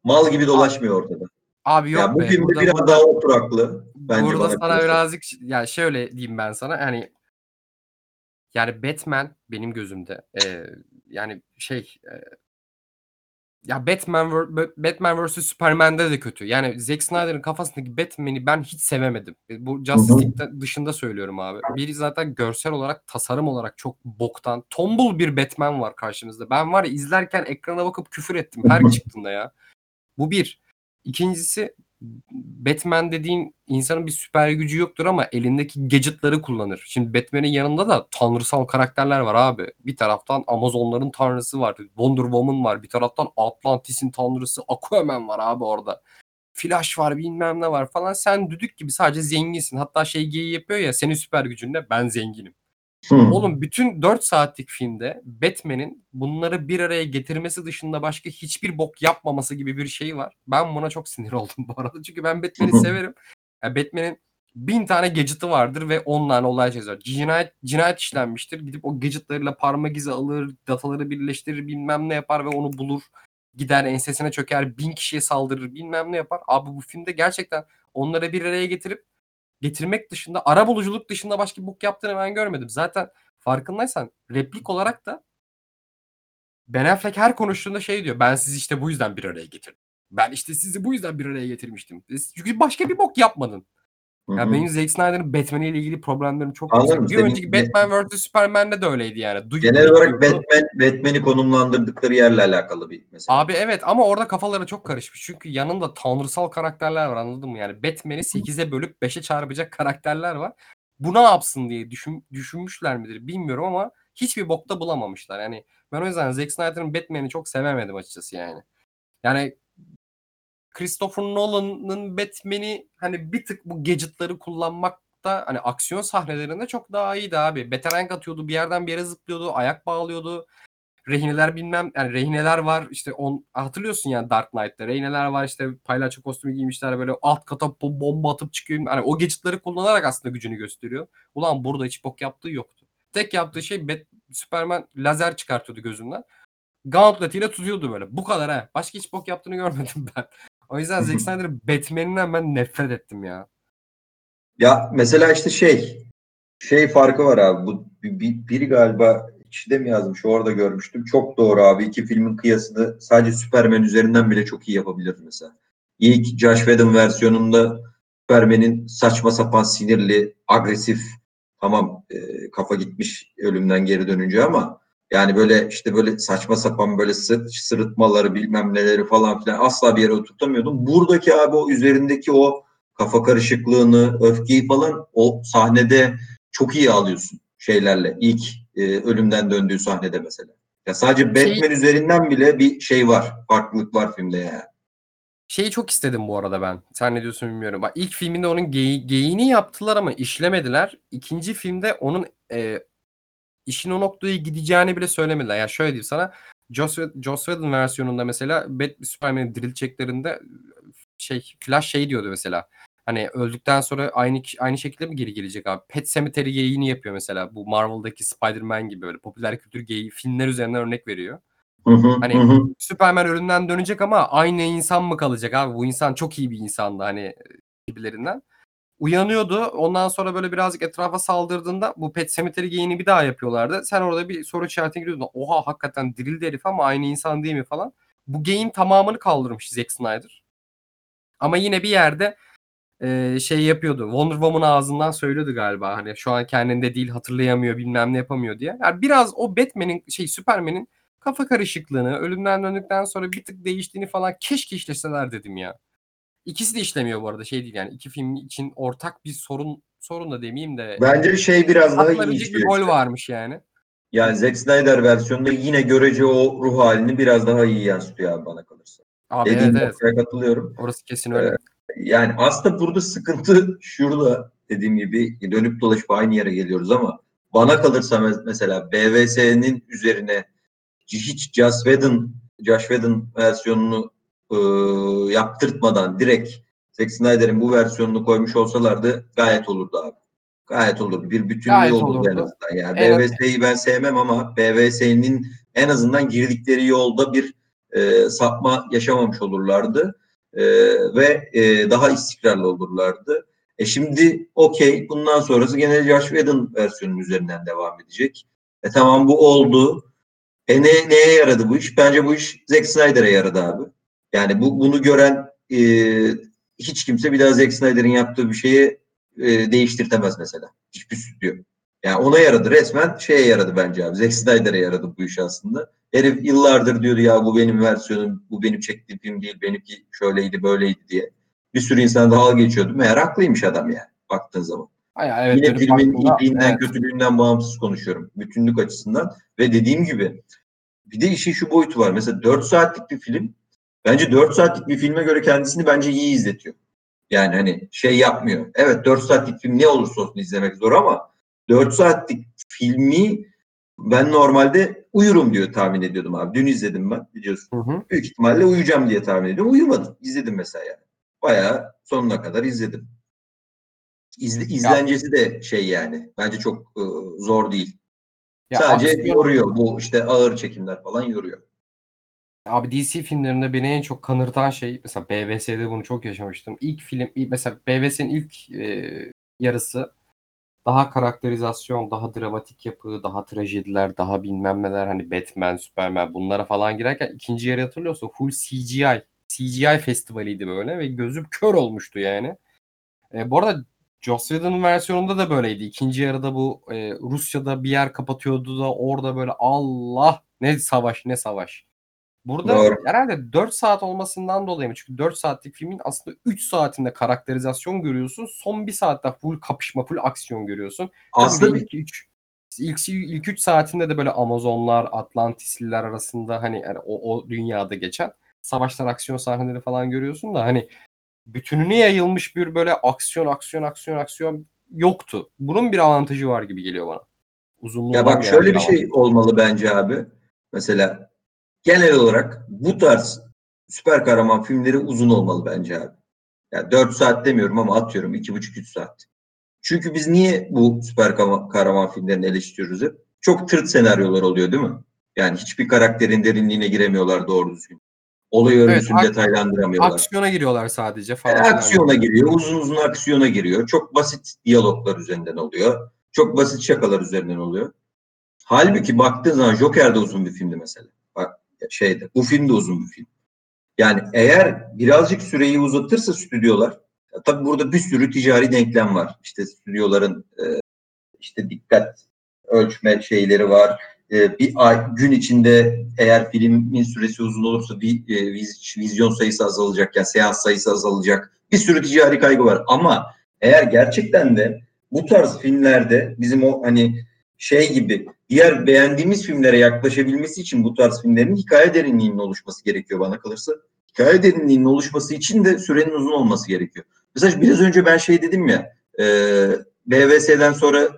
Mal gibi dolaşmıyor ortada. Abi yok ya bu be. filmde burada, biraz burada, daha oturaklı. Bence burada sana kalırsa. birazcık ya şöyle diyeyim ben sana yani yani Batman benim gözümde e, yani şey e, ya Batman Batman vs Superman'de de kötü. Yani Zack Snyder'ın kafasındaki Batman'i ben hiç sevemedim. E, Bu Justice. League dışında söylüyorum abi. Biri zaten görsel olarak, tasarım olarak çok boktan. Tombul bir Batman var karşımızda. Ben var ya izlerken ekrana bakıp küfür ettim her <laughs> çıktığında ya. Bu bir. İkincisi Batman dediğin insanın bir süper gücü yoktur ama elindeki gadgetları kullanır. Şimdi Batman'in yanında da tanrısal karakterler var abi. Bir taraftan Amazonların tanrısı var. Wonder Woman var. Bir taraftan Atlantis'in tanrısı Aquaman var abi orada. Flash var bilmem ne var falan. Sen düdük gibi sadece zenginsin. Hatta şey geyiği yapıyor ya senin süper gücün ne? Ben zenginim. Hı. Oğlum bütün 4 saatlik filmde Batman'in bunları bir araya getirmesi dışında başka hiçbir bok yapmaması gibi bir şey var. Ben buna çok sinir <laughs> oldum bu arada. Çünkü ben Batman'i severim. Ya Batman'in bin tane gadget'ı vardır ve on tane olay çözer. Cinayet, cinayet işlenmiştir. Gidip o gadget'larıyla parmak izi alır, dataları birleştirir, bilmem ne yapar ve onu bulur. Gider ensesine çöker, bin kişiye saldırır, bilmem ne yapar. Abi bu filmde gerçekten onları bir araya getirip getirmek dışında, ara buluculuk dışında başka bir bok yaptığını ben görmedim. Zaten farkındaysan replik olarak da Ben Affleck her konuştuğunda şey diyor. Ben sizi işte bu yüzden bir araya getirdim. Ben işte sizi bu yüzden bir araya getirmiştim. Çünkü başka bir bok yapmadın. Ya hı. benim Zack Snyder'ın Batman ile ilgili problemlerim çok Anladım. yüksek. Bir önceki Batman vs Superman'de de öyleydi yani. Duyup Genel olarak. Batman, Batman'i konumlandırdıkları yerle alakalı bir mesele. Abi evet ama orada kafaları çok karışmış. Çünkü yanında tanrısal karakterler var anladın mı? Yani Batman'i 8'e bölüp 5'e çarpacak karakterler var. Bu ne yapsın diye düşün, düşünmüşler midir bilmiyorum ama hiçbir bokta bulamamışlar. Yani Ben o yüzden Zack Snyder'ın Batman'i çok sevemedim açıkçası yani. Yani Christopher Nolan'ın Batman'i hani bir tık bu gadget'ları kullanmakta hani aksiyon sahnelerinde çok daha iyiydi abi. Beterenk atıyordu, bir yerden bir yere zıplıyordu, ayak bağlıyordu. Rehineler bilmem yani rehineler var işte on hatırlıyorsun yani Dark Knight'ta rehineler var işte palyaço kostümü giymişler böyle alt kata bo- bomba atıp çıkıyor. Hani o gadget'ları kullanarak aslında gücünü gösteriyor. Ulan burada hiç bok yaptığı yoktu. Tek yaptığı şey Bat- Superman lazer çıkartıyordu gözünden. Gauntlet ile tutuyordu böyle. Bu kadar ha. Başka hiç bok yaptığını görmedim <laughs> ben. O yüzden Zack Snyder'ın Batman'inden ben nefret ettim ya. Ya mesela işte şey şey farkı var abi. Bu bir- bir- biri galiba içinde mi yazmış? Orada görmüştüm. Çok doğru abi. İki filmin kıyasını sadece Superman üzerinden bile çok iyi yapabilir mesela. İlk Josh Whedon versiyonunda Superman'in saçma sapan sinirli, agresif tamam e, kafa gitmiş ölümden geri dönünce ama yani böyle işte böyle saçma sapan böyle sırt, sırıtmaları bilmem neleri falan filan asla bir yere oturtamıyordum. Buradaki abi o üzerindeki o kafa karışıklığını, öfkeyi falan o sahnede çok iyi alıyorsun şeylerle. İlk e, ölümden döndüğü sahnede mesela. Ya sadece Batman üzerinden bile bir şey var. Farklılık var filmde yani. Şeyi çok istedim bu arada ben. Sen ne diyorsun bilmiyorum. Bak ilk filminde onun geyi, geyiğini yaptılar ama işlemediler. İkinci filmde onun e, işin o noktaya gideceğini bile söylemediler. Yani şöyle diyeyim sana. Joss, Joss Whedon versiyonunda mesela Bat Superman'in dirileceklerinde şey Flash şey diyordu mesela. Hani öldükten sonra aynı aynı şekilde mi geri gelecek abi? Pet Cemetery geyiğini yapıyor mesela. Bu Marvel'daki Spider-Man gibi böyle popüler kültür geyiği filmler üzerinden örnek veriyor. Hı hı, Hani- hı hı. Superman ölümden dönecek ama aynı insan mı kalacak abi? Bu insan çok iyi bir insandı hani gibilerinden. Uyanıyordu. Ondan sonra böyle birazcık etrafa saldırdığında bu Pet Cemetery geyiğini bir daha yapıyorlardı. Sen orada bir soru işaretine giriyordun. Oha hakikaten dirildi herif ama aynı insan değil mi falan. Bu geyin tamamını kaldırmış Zack Snyder. Ama yine bir yerde e, şey yapıyordu. Wonder Woman ağzından söylüyordu galiba. Hani şu an kendinde değil hatırlayamıyor bilmem ne yapamıyor diye. Yani biraz o Batman'in şey Superman'in kafa karışıklığını, ölümden döndükten sonra bir tık değiştiğini falan keşke işleseler dedim ya. İkisi de işlemiyor bu arada şey değil yani. iki film için ortak bir sorun sorun da demeyeyim de Bence şey biraz daha iyi bir işliyor gol işte. varmış yani. Yani Zack Snyder versiyonunda yine görece o ruh halini biraz daha iyi yansıtıyor abi bana kalırsa. Abi Dediğin evet evet. katılıyorum. Orası kesin öyle. Yani aslında burada sıkıntı <laughs> şurada dediğim gibi dönüp dolaşıp aynı yere geliyoruz ama bana kalırsa mes- mesela BVS'nin üzerine hiç Joss Whedon, Josh Whedon versiyonunu e, yaptırtmadan direkt Zack Snyder'in bu versiyonunu koymuş olsalardı gayet olurdu abi. Gayet olurdu. Bir bütünlüğü Gayet olurdu en olurdu. azından. Yani az- BVS'yi ben sevmem ama BVS'nin en azından girdikleri yolda bir e, sapma yaşamamış olurlardı. E, ve e, daha istikrarlı olurlardı. E şimdi okey bundan sonrası gene Josh Whedon versiyonun üzerinden devam edecek. E tamam bu oldu. E ne, neye yaradı bu iş? Bence bu iş Zack Snyder'e yaradı abi. Yani bu bunu gören e, hiç kimse bir daha Zack Snyder'in yaptığı bir şeyi e, değiştirtemez mesela. Hiçbir stüdyo. Yani ona yaradı. Resmen şeye yaradı bence abi. Zack Snyder'e yaradı bu iş aslında. Herif yıllardır diyordu ya bu benim versiyonum, bu benim çektiğim film değil, benimki şöyleydi böyleydi diye. Bir sürü insan dalga geçiyordu. Meğer haklıymış adam yani baktığın zaman. Ay, evet, Yine filmin iyiliğinden evet. kötülüğünden bağımsız konuşuyorum. Bütünlük açısından. Ve dediğim gibi bir de işin şu boyutu var. Mesela 4 saatlik bir film bence 4 saatlik bir filme göre kendisini bence iyi izletiyor. Yani hani şey yapmıyor. Evet 4 saatlik film ne olursa olsun izlemek zor ama 4 saatlik filmi ben normalde uyurum diyor tahmin ediyordum abi. Dün izledim ben biliyorsun. Hı hı. Büyük ihtimalle uyuyacağım diye tahmin ediyorum. Uyumadım. İzledim mesela yani. Bayağı sonuna kadar izledim. İzle, izlencesi de şey yani. Bence çok e, zor değil. Ya Sadece aksiyon- yoruyor. Bu işte ağır çekimler falan yoruyor. Abi DC filmlerinde beni en çok kanırtan şey mesela BVS'de bunu çok yaşamıştım. İlk film mesela BVS'nin ilk e, yarısı daha karakterizasyon, daha dramatik yapı, daha trajediler, daha bilmem neler hani Batman, Superman bunlara falan girerken ikinci yarı hatırlıyorsun full CGI. CGI festivaliydi böyle ve gözüm kör olmuştu yani. E, bu arada Joss Whedon'ın versiyonunda da böyleydi. İkinci yarıda bu e, Rusya'da bir yer kapatıyordu da orada böyle Allah ne savaş ne savaş. Burada Doğru. herhalde 4 saat olmasından dolayı mı? Çünkü 4 saatlik filmin aslında 3 saatinde karakterizasyon görüyorsun. Son 1 saatte full kapışma, full aksiyon görüyorsun. Aslında 2 3 ilk ilk 3 saatinde de böyle Amazonlar, Atlantisliler arasında hani yani o, o dünyada geçen savaşlar, aksiyon sahneleri falan görüyorsun da hani bütününe yayılmış bir böyle aksiyon, aksiyon, aksiyon, aksiyon yoktu. Bunun bir avantajı var gibi geliyor bana. Uzunluğu Ya bak şöyle bir şey olmalı bence abi. Mesela genel olarak bu tarz süper kahraman filmleri uzun olmalı bence abi. Ya 4 saat demiyorum ama atıyorum 2,5-3 saat. Çünkü biz niye bu süper kahraman filmlerini eleştiriyoruz hep? Çok tırt senaryolar oluyor değil mi? Yani hiçbir karakterin derinliğine giremiyorlar doğru düzgün. Olay örgüsünü Evet, detaylandıramıyorlar. Aksiyona giriyorlar sadece E, falan. aksiyona giriyor, uzun uzun aksiyona giriyor. Çok basit diyaloglar üzerinden oluyor. Çok basit şakalar üzerinden oluyor. Halbuki baktığın zaman Joker de uzun bir filmdi mesela. Bak şeyde, bu film de uzun bir film. Yani eğer birazcık süreyi uzatırsa stüdyolar, tabii burada bir sürü ticari denklem var. İşte stüdyoların e, işte dikkat ölçme şeyleri var. E, bir ay gün içinde eğer filmin süresi uzun olursa bir e, viz, vizyon sayısı azalacak, yani seans sayısı azalacak. Bir sürü ticari kaygı var. Ama eğer gerçekten de bu tarz filmlerde bizim o hani şey gibi diğer beğendiğimiz filmlere yaklaşabilmesi için bu tarz filmlerin hikaye derinliğinin oluşması gerekiyor bana kalırsa. Hikaye derinliğinin oluşması için de sürenin uzun olması gerekiyor. Mesela biraz önce ben şey dedim ya e, BVS'den sonra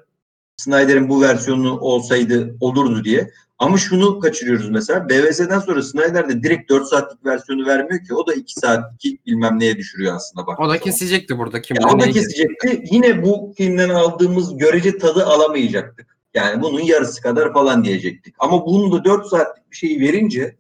Snyder'in bu versiyonu olsaydı olurdu diye. Ama şunu kaçırıyoruz mesela. BVS'den sonra Snyder de direkt 4 saatlik versiyonu vermiyor ki. O da 2 saatlik bilmem neye düşürüyor aslında. Bak O da kesecekti burada. Kim ya o da kesecekti. Yine bu filmden aldığımız görece tadı alamayacaktık. Yani bunun yarısı kadar falan diyecektik. Ama bunu da 4 saatlik bir şeyi verince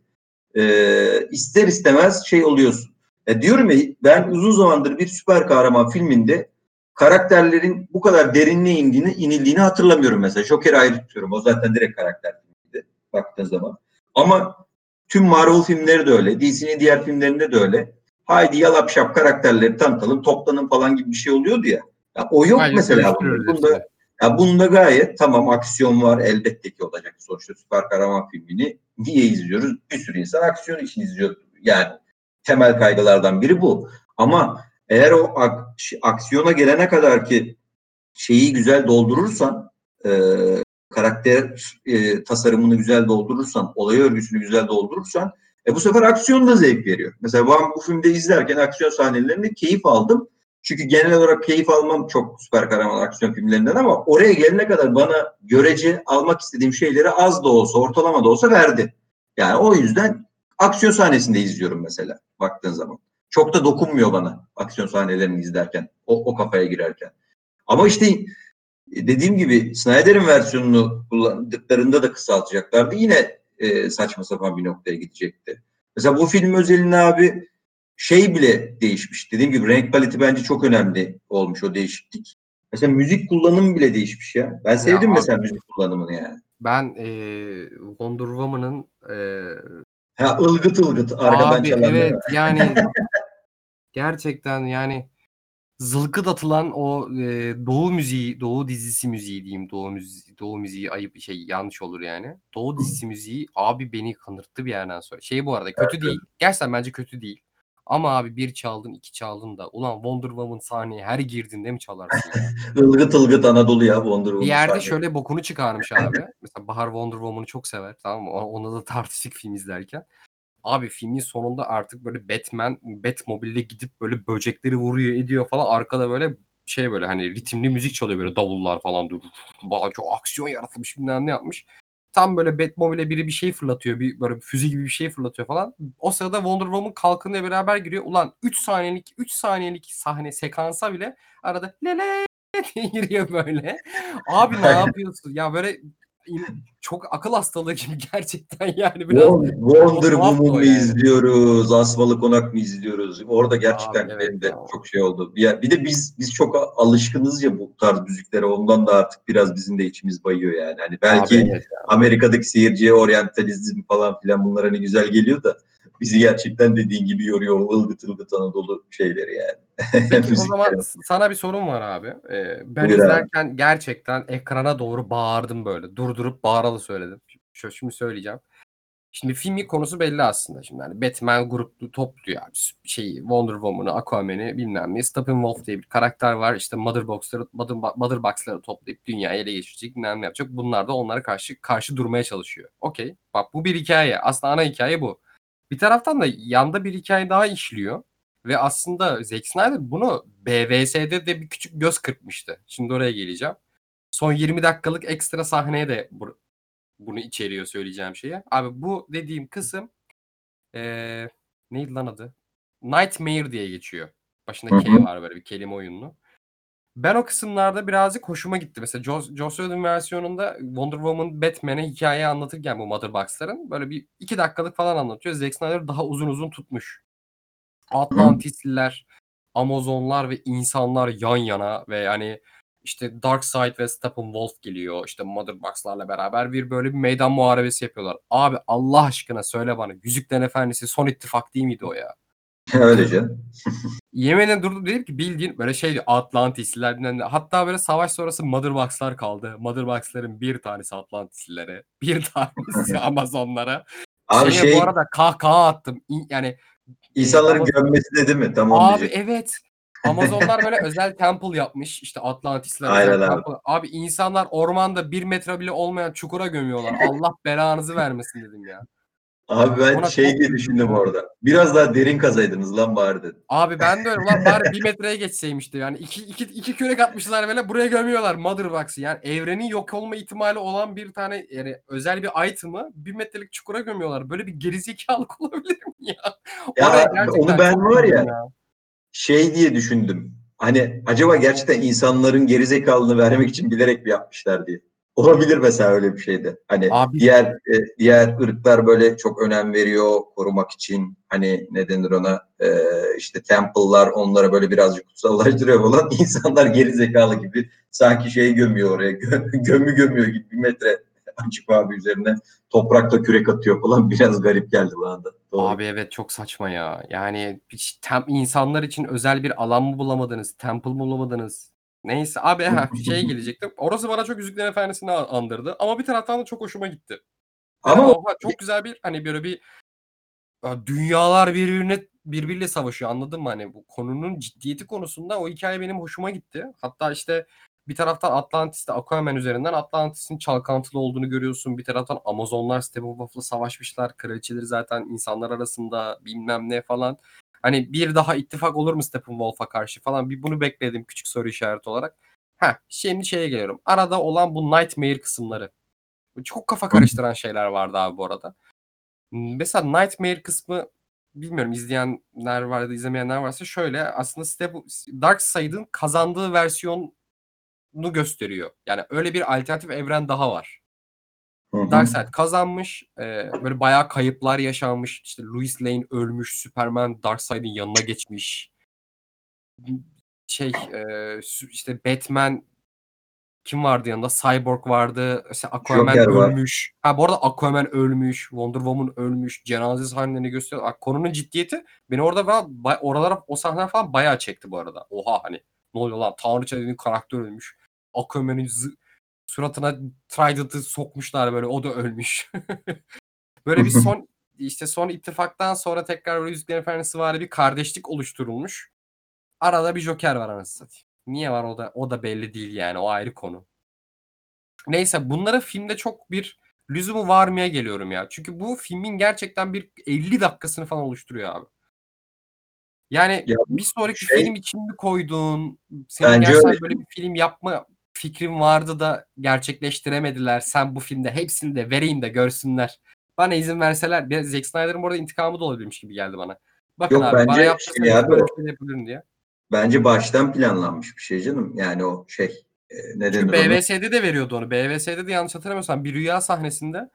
e, ister istemez şey oluyorsun. E, diyorum ya ben uzun zamandır bir süper kahraman filminde karakterlerin bu kadar derinliğe indiğini, inildiğini hatırlamıyorum mesela. Joker'i ayrı tutuyorum. O zaten direkt karakter filmiydi baktığın zaman. Ama tüm Marvel filmleri de öyle. DC'nin diğer filmlerinde de öyle. Haydi yalap şap karakterleri tanıtalım, toplanın falan gibi bir şey oluyordu ya. ya o yok Hayır, mesela. Bunda, ya bunda gayet tamam aksiyon var elbette ki olacak sonuçta süper kahraman filmini niye izliyoruz? Bir sürü insan aksiyon için izliyor. Yani temel kaygılardan biri bu. Ama eğer o ak- aksiyona gelene kadar ki şeyi güzel doldurursan e, karakter e, tasarımını güzel doldurursan, olay örgüsünü güzel doldurursan e, bu sefer aksiyon da zevk veriyor. Mesela ben bu filmde izlerken aksiyon sahnelerinde keyif aldım. Çünkü genel olarak keyif almam çok süper kahraman aksiyon filmlerinden ama oraya gelene kadar bana görece almak istediğim şeyleri az da olsa, ortalama da olsa verdi. Yani o yüzden aksiyon sahnesinde izliyorum mesela baktığın zaman. Çok da dokunmuyor bana aksiyon sahnelerini izlerken, o, o kafaya girerken. Ama işte dediğim gibi Snyder'in versiyonunu kullandıklarında da kısaltacaklardı. Yine e, saçma sapan bir noktaya gidecekti. Mesela bu film özelinde abi şey bile değişmiş. Dediğim gibi renk paleti bence çok önemli olmuş o değişiklik. Mesela müzik kullanımı bile değişmiş ya. Ben sevdim Ya mesela abi- müzik kullanımını yani. Ben e, Wonder Woman'ın e, Ha ılgıt ılgıt arkadan abi çalanlar. evet yani <laughs> gerçekten yani zılgıt atılan o e, Doğu müziği, Doğu dizisi müziği diyeyim. Doğu müziği, Doğu müziği ayıp şey yanlış olur yani. Doğu dizisi müziği abi beni kanırttı bir yerden sonra. Şey bu arada kötü değil. Gerçekten bence kötü değil. Ama abi bir çaldın, iki çaldın da ulan Wonder Woman sahneye her girdiğinde mi çalarsın? <laughs> Ilgıt ılgıt Anadolu ya Wonder Woman. Bir yerde sahne. şöyle bokunu çıkarmış abi. Mesela Bahar Wonder Woman'ı çok sever tamam mı? Ona da tartıştık film izlerken. Abi filmin sonunda artık böyle Batman Batmobile'le gidip böyle böcekleri vuruyor ediyor falan. Arkada böyle şey böyle hani ritimli müzik çalıyor böyle davullar falan. Bana çok aksiyon yaratılmış bilmem ne yapmış. Tam böyle Batmobile'e biri bir şey fırlatıyor. Bir böyle füze gibi bir şey fırlatıyor falan. O sırada Wonder Woman kalkınla beraber giriyor. Ulan 3 saniyelik 3 saniyelik sahne sekansa bile arada lele <laughs> diye giriyor böyle. Abi ne yapıyorsun? Ya böyle çok akıl hastalığı gibi <laughs> gerçekten yani biraz. Wonder Woman mı yani. izliyoruz? Asmalı Konak mı izliyoruz? Orada gerçekten Abi evet de ya. çok şey oldu. Bir, bir de biz biz çok alışkınız ya bu tarz müziklere. Ondan da artık biraz bizim de içimiz bayıyor yani. Hani belki Abi evet ya. Amerika'daki seyirciye oryantalizm falan filan bunlar hani güzel geliyor da bizi gerçekten dediğin gibi yoruyor ılgıt ılgıt Anadolu şeyleri yani. Peki o <laughs> zaman sana bir sorum var abi. Ee, ben Buyur abi. izlerken gerçekten ekrana doğru bağırdım böyle. Durdurup bağıralı söyledim. Şu, şimdi söyleyeceğim. Şimdi filmin konusu belli aslında. Şimdi hani Batman gruplu topluyor abi. Şeyi Wonder Woman'ı, Aquaman'ı bilmem ne. Steppenwolf diye bir karakter var. İşte Mother Box'ları, Mother, Mother Box'ları toplayıp dünyayı ele geçirecek bilmem ne yapacak. Bunlar da onlara karşı karşı durmaya çalışıyor. Okey. Bak bu bir hikaye. Aslında ana hikaye bu. Bir taraftan da yanda bir hikaye daha işliyor. Ve aslında Zack Snyder bunu BVS'de de bir küçük göz kırpmıştı. Şimdi oraya geleceğim. Son 20 dakikalık ekstra sahneye de bu- bunu içeriyor söyleyeceğim şeye. Abi bu dediğim kısım eee neydi lan adı? Nightmare diye geçiyor. Başında K var böyle bir kelime oyunlu. Ben o kısımlarda birazcık hoşuma gitti. Mesela Joss, Joss Whedon versiyonunda Wonder Woman Batman'e hikaye anlatırken bu Mother Box'ların böyle bir iki dakikalık falan anlatıyor. Zack Snyder daha uzun uzun tutmuş. Atlantisliler, Amazonlar ve insanlar yan yana ve yani işte Darkseid ve Steppenwolf geliyor. İşte Mother Box'larla beraber bir böyle bir meydan muharebesi yapıyorlar. Abi Allah aşkına söyle bana. Yüzüklerin Efendisi son ittifak değil miydi o ya? <laughs> Öylece. <laughs> Yemen'e durdum dedim ki bildiğin böyle şey Atlantisliler bilmem ne. Hatta böyle savaş sonrası Mother Box'lar kaldı. Mother Box'ların bir tanesi Atlantislilere. Bir <laughs> tanesi Amazonlara. Abi Şeye şey bu arada kahkaha attım. Yani insanların Amazon- gömmesi de değil mi? Tamam Abi diyecek. evet. Amazonlar böyle <laughs> özel temple yapmış. İşte Atlantisler Aynen özel abi. temple. Abi insanlar ormanda bir metre bile olmayan çukura gömüyorlar. <laughs> Allah belanızı vermesin dedim ya. Abi ben Ona şey diye düşündüm ya. orada. Biraz daha derin kazaydınız lan bari dedim. Abi ben de öyle. Ulan bari <laughs> bir metreye geçseymişti. Yani iki, iki, iki kürek atmışlar böyle buraya gömüyorlar Mother Box'ı. Yani evrenin yok olma ihtimali olan bir tane yani özel bir item'ı bir metrelik çukura gömüyorlar. Böyle bir gerizekalılık <laughs> olabilir mi ya? Ya onu ben var üzüldüm ya şey diye düşündüm. Hani acaba gerçekten insanların gerizekalılığını vermek için bilerek mi yapmışlar diye. Olabilir mesela öyle bir şeyde. Hani Abi- diğer e, diğer ırklar böyle çok önem veriyor korumak için. Hani ne denir ona? E, işte temple'lar onlara böyle birazcık kutsallaştırıyor falan. <laughs> İnsanlar gerizekalı gibi sanki şey gömüyor oraya. gö- <laughs> gömü gömüyor gibi bir metre açık abi üzerine toprakla kürek atıyor falan. <laughs> Biraz garip geldi bana da. Doğru. Abi evet çok saçma ya. Yani hiç tem, insanlar için özel bir alan mı bulamadınız? Temple mı bulamadınız? Neyse abi ha, şeye gelecektim. Orası bana çok Yüzüklerin Efendisi'ni andırdı. Ama bir taraftan da çok hoşuma gitti. Ama Ama oha, çok güzel bir hani böyle bir ya dünyalar birbirine birbiriyle savaşıyor anladın mı? Hani bu konunun ciddiyeti konusunda o hikaye benim hoşuma gitti. Hatta işte bir taraftan Atlantis'te Aquaman üzerinden Atlantis'in çalkantılı olduğunu görüyorsun. Bir taraftan Amazonlar Steppenwolf'la savaşmışlar. Kraliçeleri zaten insanlar arasında bilmem ne falan. Hani bir daha ittifak olur mu Steppenwolf'a karşı falan bir bunu bekledim küçük soru işareti olarak. Ha şimdi şeye geliyorum. Arada olan bu Nightmare kısımları. Çok kafa karıştıran şeyler vardı abi bu arada. Mesela Nightmare kısmı bilmiyorum izleyenler var ya da izlemeyenler varsa şöyle aslında Step Darkseid'in kazandığı versiyonu gösteriyor. Yani öyle bir alternatif evren daha var. Darkseid kazanmış. e, böyle bayağı kayıplar yaşanmış. İşte Louis Lane ölmüş. Superman Darkseid'in yanına geçmiş. Şey e, işte Batman kim vardı yanında? Cyborg vardı. İşte Aquaman Joker var. ölmüş. Ha bu arada Aquaman ölmüş. Wonder Woman ölmüş. Cenaze sahnelerini gösteriyor. Konunun ciddiyeti beni orada falan, oralara o sahneler falan bayağı çekti bu arada. Oha hani ne oluyor lan? Tanrıça dediğin karakter ölmüş. Aquaman'ın zı- suratına Trident'ı sokmuşlar böyle. O da ölmüş. <laughs> böyle bir son işte son ittifaktan sonra tekrar böyle Yüzüklerin Efendisi var bir kardeşlik oluşturulmuş. Arada bir Joker var anasını satayım. Niye var o da o da belli değil yani o ayrı konu. Neyse bunlara filmde çok bir lüzumu varmaya geliyorum ya. Çünkü bu filmin gerçekten bir 50 dakikasını falan oluşturuyor abi. Yani Ya bir sonraki şey- film için mi koydun? Senin gerçekten öyle. böyle bir film yapma fikrin vardı da gerçekleştiremediler. Sen bu filmde hepsini de vereyim de görsünler. Bana izin verseler. Bir Zack Snyder'ın burada intikamı da olabilirmiş gibi geldi bana. Bakın Yok, abi bana bence şey abi, böyle bir şey yapabilirim diye. Bence baştan planlanmış bir şey canım. Yani o şey e, ne denir? BVS'de de veriyordu onu. BVS'de de yanlış hatırlamıyorsam bir rüya sahnesinde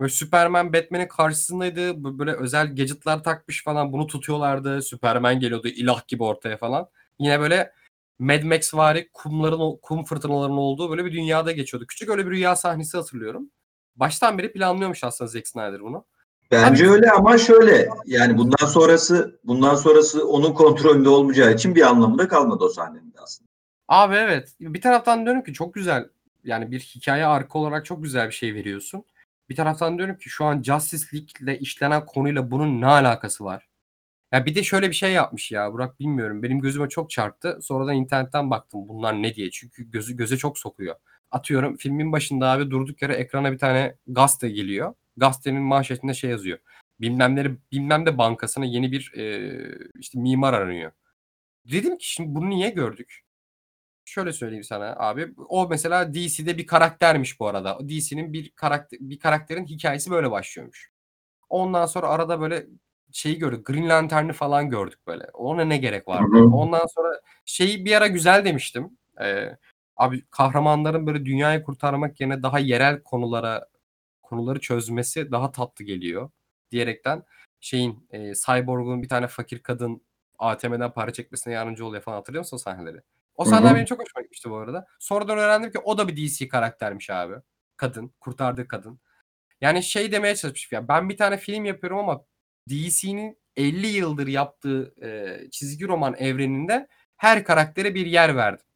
böyle Superman Batman'in karşısındaydı. Böyle özel gadgetlar takmış falan. Bunu tutuyorlardı. Superman geliyordu ilah gibi ortaya falan. Yine böyle Mad Max vari kumların kum fırtınalarının olduğu böyle bir dünyada geçiyordu. Küçük öyle bir rüya sahnesi hatırlıyorum. Baştan beri planlıyormuş aslında Zack Snyder bunu. Bence Abi- öyle ama şöyle yani bundan sonrası bundan sonrası onun kontrolünde olmayacağı için bir anlamı da kalmadı o sahnenin de aslında. Abi evet. Bir taraftan diyorum ki çok güzel. Yani bir hikaye arka olarak çok güzel bir şey veriyorsun. Bir taraftan diyorum ki şu an Justice League'le işlenen konuyla bunun ne alakası var? Ya bir de şöyle bir şey yapmış ya Burak bilmiyorum. Benim gözüme çok çarptı. Sonradan internetten baktım bunlar ne diye. Çünkü gözü göze çok sokuyor. Atıyorum filmin başında abi durduk yere ekrana bir tane gazete geliyor. Gazetenin manşetinde şey yazıyor. Bilmemleri bilmem de bankasına yeni bir e, işte mimar aranıyor. Dedim ki şimdi bunu niye gördük? Şöyle söyleyeyim sana abi. O mesela DC'de bir karaktermiş bu arada. DC'nin bir karakter bir karakterin hikayesi böyle başlıyormuş. Ondan sonra arada böyle şeyi gördük. Green Lantern'ı falan gördük böyle. Ona ne gerek hı. Ondan sonra şeyi bir ara güzel demiştim. Ee, abi kahramanların böyle dünyayı kurtarmak yerine daha yerel konulara konuları çözmesi daha tatlı geliyor diyerekten şeyin e, Cyborg'un bir tane fakir kadın ATM'den para çekmesine yardımcı oluyor falan hatırlıyor musun o sahneleri? O sahneler benim çok hoşuma gitmişti bu arada. Sonradan öğrendim ki o da bir DC karaktermiş abi. Kadın, kurtardığı kadın. Yani şey demeye çalışmış ya ben bir tane film yapıyorum ama DC'nin 50 yıldır yaptığı e, çizgi roman evreninde her karaktere bir yer verdim.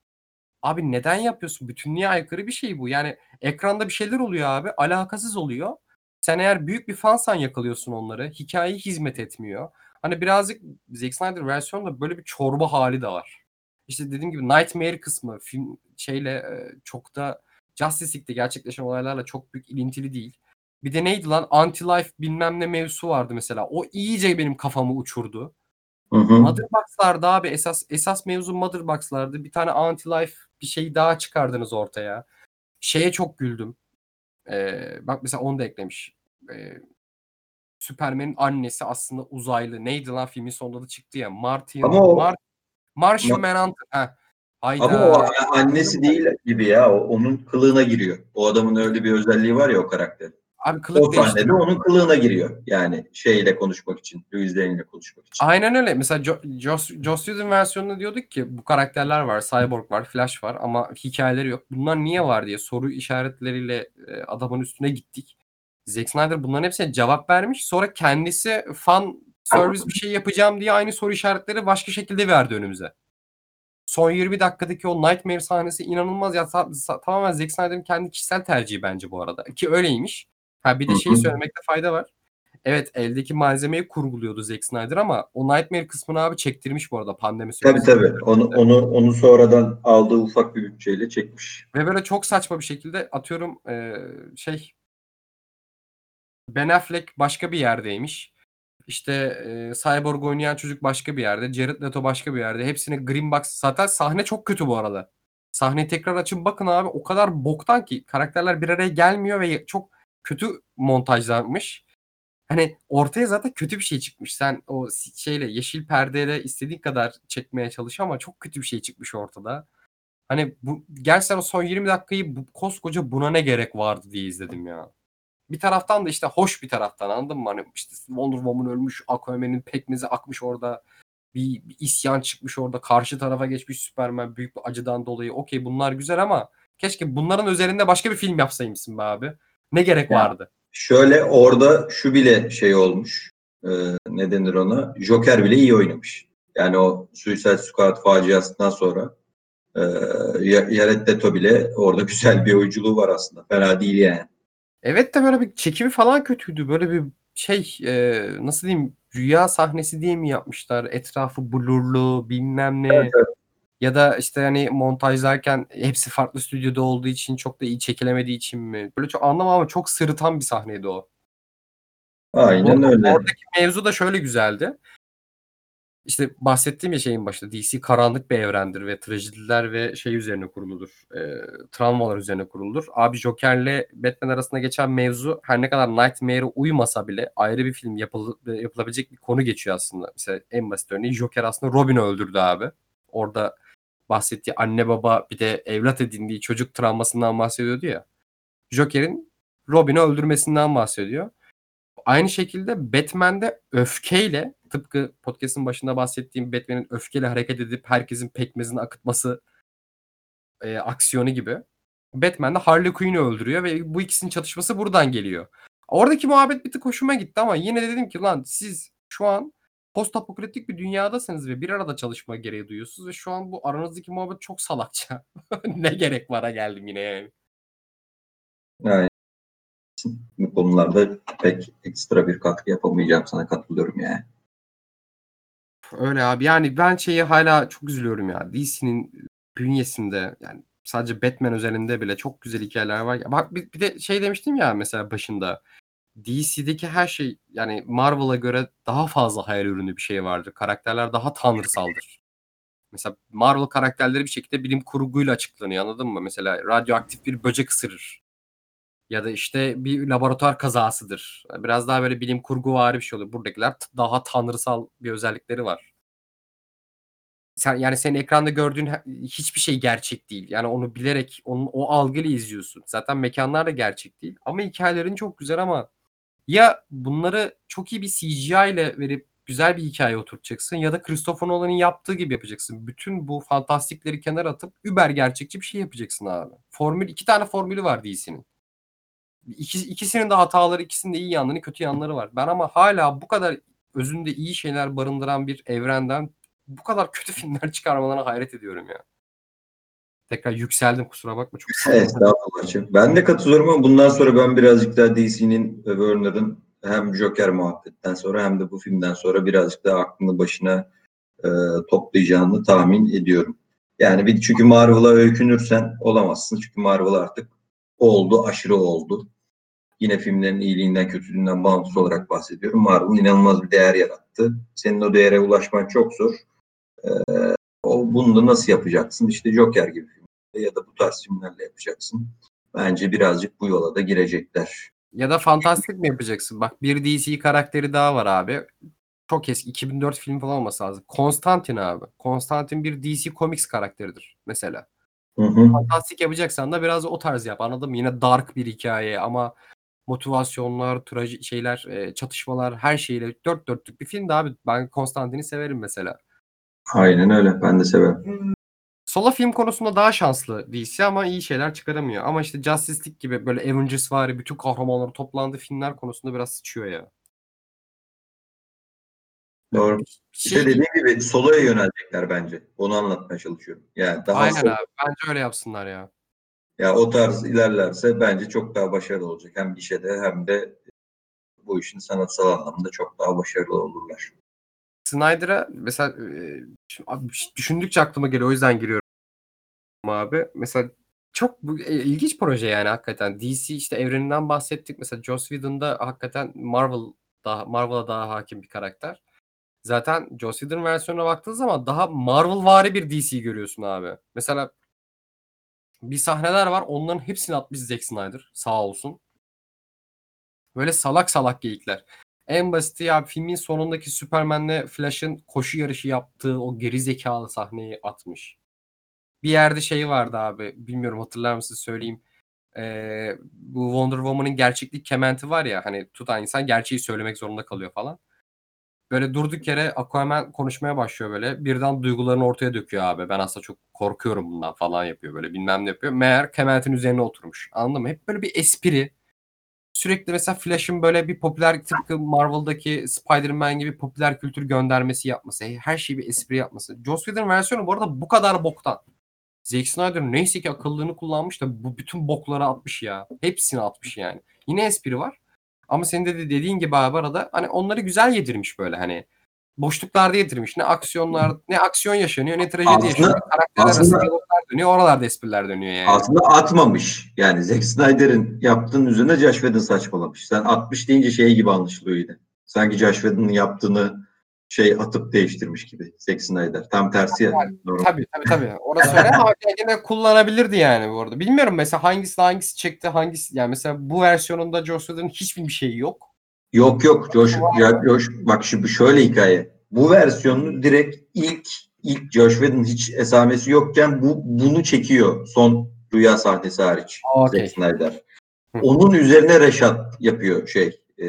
Abi neden yapıyorsun? Bütünlüğe aykırı bir şey bu. Yani ekranda bir şeyler oluyor abi. Alakasız oluyor. Sen eğer büyük bir fansan yakalıyorsun onları. Hikaye hizmet etmiyor. Hani birazcık Zack Snyder versiyonunda böyle bir çorba hali de var. İşte dediğim gibi Nightmare kısmı film şeyle e, çok da Justice League'de gerçekleşen olaylarla çok büyük ilintili değil. Bir de neydi lan? Anti-Life bilmem ne mevzusu vardı mesela. O iyice benim kafamı uçurdu. Hı hı. Motherbox'lardı abi esas esas mevzu Motherbox'lardı. Bir tane Anti-Life bir şey daha çıkardınız ortaya. Şeye çok güldüm. Ee, bak mesela onu da eklemiş. Ee, Superman'in annesi aslında uzaylı. Neydi lan filmin sonunda da çıktı ya. Martian, Ama o- Mar Martian Ma- Manhunter. Heh. Hayda. Ama o annesi değil gibi ya. O, onun kılığına giriyor. O adamın öyle bir özelliği var ya o karakter. Abi kılık O sahnede değiştiriyor. onun kılığına giriyor. Yani şeyle konuşmak için. Louis Lane ile konuşmak için. Aynen öyle. Mesela Jo- Joss, Whedon versiyonunda diyorduk ki bu karakterler var. Cyborg var, Flash var ama hikayeleri yok. Bunlar niye var diye soru işaretleriyle e, adamın üstüne gittik. Zack Snyder bunların hepsine cevap vermiş. Sonra kendisi fan service bir şey yapacağım diye aynı soru işaretleri başka şekilde verdi önümüze. Son 20 dakikadaki o Nightmare sahnesi inanılmaz ya. Tamamen Zack Snyder'ın kendi kişisel tercihi bence bu arada. Ki öyleymiş. Ha bir de şeyi söylemekte fayda var. Evet eldeki malzemeyi kurguluyordu Zack Snyder ama o Nightmare kısmını abi çektirmiş bu arada pandemi Tabii süresinde. tabii. Onu, onu, onu sonradan aldığı ufak bir bütçeyle çekmiş. Ve böyle çok saçma bir şekilde atıyorum e, şey Ben Affleck başka bir yerdeymiş. İşte e, Cyborg oynayan çocuk başka bir yerde. Jared Leto başka bir yerde. Hepsini Green Box. Zaten sahne çok kötü bu arada. Sahneyi tekrar açın bakın abi. O kadar boktan ki karakterler bir araya gelmiyor ve çok kötü montajlanmış. Hani ortaya zaten kötü bir şey çıkmış. Sen o şeyle yeşil perdeyle istediğin kadar çekmeye çalış ama çok kötü bir şey çıkmış ortada. Hani bu gerçekten o son 20 dakikayı bu, koskoca buna ne gerek vardı diye izledim ya. Bir taraftan da işte hoş bir taraftan anladın mı? Hani işte Wonder Woman ölmüş, Aquaman'in pekmezi akmış orada. Bir, bir isyan çıkmış orada. Karşı tarafa geçmiş Superman büyük bir acıdan dolayı. Okey bunlar güzel ama keşke bunların üzerinde başka bir film yapsaymışsın be abi. Ne gerek vardı? Şöyle orada şu bile şey olmuş. Ee, ne denir ona? Joker bile iyi oynamış. Yani o Suicide Squad faciasından sonra e, Jared Leto bile orada <laughs> güzel bir oyunculuğu var aslında. Fena değil yani. Evet de böyle bir çekimi falan kötüydü. Böyle bir şey e, nasıl diyeyim rüya sahnesi diye mi yapmışlar? Etrafı blurlu bilmem ne. Evet, evet. Ya da işte hani montajlarken hepsi farklı stüdyoda olduğu için çok da iyi çekilemediği için mi? Böyle çok anlamam ama çok sırıtan bir sahneydi o. Aynen Orada- öyle. Oradaki mevzu da şöyle güzeldi. İşte bahsettiğim ya şeyin başında DC karanlık bir evrendir ve trajediler ve şey üzerine kuruludur. E, travmalar üzerine kuruludur. Abi Joker'le Batman arasında geçen mevzu her ne kadar Nightmare'e uymasa bile ayrı bir film yapıl yapılabilecek bir konu geçiyor aslında. Mesela en basit örneği Joker aslında Robin'i öldürdü abi. Orada bahsettiği anne baba bir de evlat edindiği çocuk travmasından bahsediyordu ya. Joker'in Robin'i öldürmesinden bahsediyor. Aynı şekilde Batman'de öfkeyle tıpkı podcast'ın başında bahsettiğim Batman'in öfkeyle hareket edip herkesin pekmezini akıtması e, aksiyonu gibi. Batman de Harley Quinn'i öldürüyor ve bu ikisinin çatışması buradan geliyor. Oradaki muhabbet bir tık hoşuma gitti ama yine de dedim ki lan siz şu an post apokaliptik bir dünyadasınız ve bir arada çalışma gereği duyuyorsunuz ve şu an bu aranızdaki muhabbet çok salakça. <laughs> ne gerek vara geldim yine yani. Yani Bu konularda pek ekstra bir katkı yapamayacağım sana katılıyorum yani. Öyle abi. Yani ben şeyi hala çok üzülüyorum ya. DC'nin bünyesinde yani sadece Batman özelinde bile çok güzel hikayeler var. Bak bir, bir de şey demiştim ya mesela başında. DC'deki her şey yani Marvel'a göre daha fazla hayal ürünü bir şey vardır. Karakterler daha tanrısaldır. Mesela Marvel karakterleri bir şekilde bilim kurguyla açıklanıyor anladın mı? Mesela radyoaktif bir böcek ısırır. Ya da işte bir laboratuvar kazasıdır. Biraz daha böyle bilim kurgu vari bir şey oluyor. Buradakiler daha tanrısal bir özellikleri var. Sen yani senin ekranda gördüğün hiçbir şey gerçek değil. Yani onu bilerek onun o algıyla izliyorsun. Zaten mekanlar da gerçek değil. Ama hikayelerin çok güzel ama ya bunları çok iyi bir CGI ile verip güzel bir hikaye oturtacaksın ya da Christopher Nolan'ın yaptığı gibi yapacaksın. Bütün bu fantastikleri kenara atıp über gerçekçi bir şey yapacaksın abi. Formül iki tane formülü var DC'nin. İki, ikisinin de hataları, ikisinin de iyi yanları, kötü yanları var. Ben ama hala bu kadar özünde iyi şeyler barındıran bir evrenden bu kadar kötü <laughs> filmler çıkarmalarına hayret ediyorum ya. Tekrar yükseldim kusura bakma çok. Estağfurullah'cığım. Ben de katılıyorum ama bundan sonra ben birazcık daha DC'nin ve Warner'ın hem Joker muhabbetten sonra hem de bu filmden sonra birazcık daha aklını başına e, toplayacağını tahmin ediyorum. Yani bir çünkü Marvel'a öykünürsen olamazsın. Çünkü Marvel artık oldu, aşırı oldu. Yine filmlerin iyiliğinden, kötülüğünden bağımsız olarak bahsediyorum. Marvel inanılmaz bir değer yarattı. Senin o değere ulaşman çok zor. Ee, o bunu da nasıl yapacaksın? İşte Joker gibi ya da bu tarz filmlerle yapacaksın. Bence birazcık bu yola da girecekler. Ya da fantastik mi yapacaksın? Bak bir DC karakteri daha var abi. Çok eski 2004 film falan olması lazım. Konstantin abi. Konstantin bir DC Comics karakteridir mesela. Hı hı. Fantastik yapacaksan da biraz o tarz yap anladın mı? Yine dark bir hikaye ama motivasyonlar, traji şeyler, e, çatışmalar her şeyle dört dörtlük bir film de abi. Ben Konstantin'i severim mesela. Aynen öyle. Ben de severim. Solo film konusunda daha şanslı DC ama iyi şeyler çıkaramıyor. Ama işte Justice League gibi böyle Avengers var bütün kahramanların toplandığı filmler konusunda biraz sıçıyor ya. Doğru. Bir İşte şey dediğim gibi soloya yönelecekler bence. Onu anlatmaya çalışıyorum. Yani daha Aynen solo- abi. Bence öyle yapsınlar ya. ya o tarz ilerlerse bence çok daha başarılı olacak. Hem gişede hem de bu işin sanatsal anlamda çok daha başarılı olurlar. Snyder'a mesela abi düşündükçe aklıma geliyor o yüzden giriyorum abi. Mesela çok bu, e, ilginç proje yani hakikaten. DC işte evreninden bahsettik. Mesela Joss Whedon'da hakikaten Marvel daha Marvel'a daha hakim bir karakter. Zaten Joss Whedon versiyonuna baktığın zaman daha Marvel vari bir DC görüyorsun abi. Mesela bir sahneler var. Onların hepsini atmış Zack Snyder. Sağ olsun. Böyle salak salak geyikler. En basiti ya filmin sonundaki Superman'le Flash'ın koşu yarışı yaptığı o geri zekalı sahneyi atmış. Bir yerde şey vardı abi. Bilmiyorum hatırlar mısınız söyleyeyim. Ee, bu Wonder Woman'ın gerçeklik kementi var ya hani tutan insan gerçeği söylemek zorunda kalıyor falan. Böyle durduk yere Aquaman konuşmaya başlıyor böyle. Birden duygularını ortaya döküyor abi. Ben aslında çok korkuyorum bundan falan yapıyor böyle bilmem ne yapıyor. Meğer kementin üzerine oturmuş. Anladın mı? Hep böyle bir espri. Sürekli mesela Flash'ın böyle bir popüler tıpkı Marvel'daki Spider-Man gibi popüler kültür göndermesi yapması. Her şeyi bir espri yapması. Joss Whedon versiyonu bu arada bu kadar boktan. Zack Snyder neyse ki akıllığını kullanmış da bu bütün bokları atmış ya. Hepsini atmış yani. Yine espri var. Ama senin de dediğin gibi abi arada hani onları güzel yedirmiş böyle hani. Boşluklarda yedirmiş. Ne aksiyonlar, ne aksiyon yaşanıyor, ne trajedi Aslında- yaşanıyor. Karakterler arası aslında- diyaloglar dönüyor. Oralarda espriler dönüyor yani. Aslında atmamış. Yani Zack Snyder'in yaptığının üzerine Josh Whedon saçmalamış. Sen 60 deyince şey gibi anlaşılıyor yine. Sanki Josh Whedon'ın yaptığını şey atıp değiştirmiş gibi Zack Snyder. Tam tersi ya. Normal. Tabii tabii tabii. Orası öyle ama <laughs> yine kullanabilirdi yani bu arada. Bilmiyorum mesela hangisi hangisi çekti hangisi yani mesela bu versiyonunda Joss Whedon'ın hiçbir bir şeyi yok. Yok yok Josh, ya, Josh bak şimdi şöyle hikaye. Bu versiyonunu direkt ilk ilk Josh Whedon hiç esamesi yokken bu bunu çekiyor. Son rüya sahnesi hariç. Zack Snyder. Hı. Onun üzerine Reşat yapıyor şey e,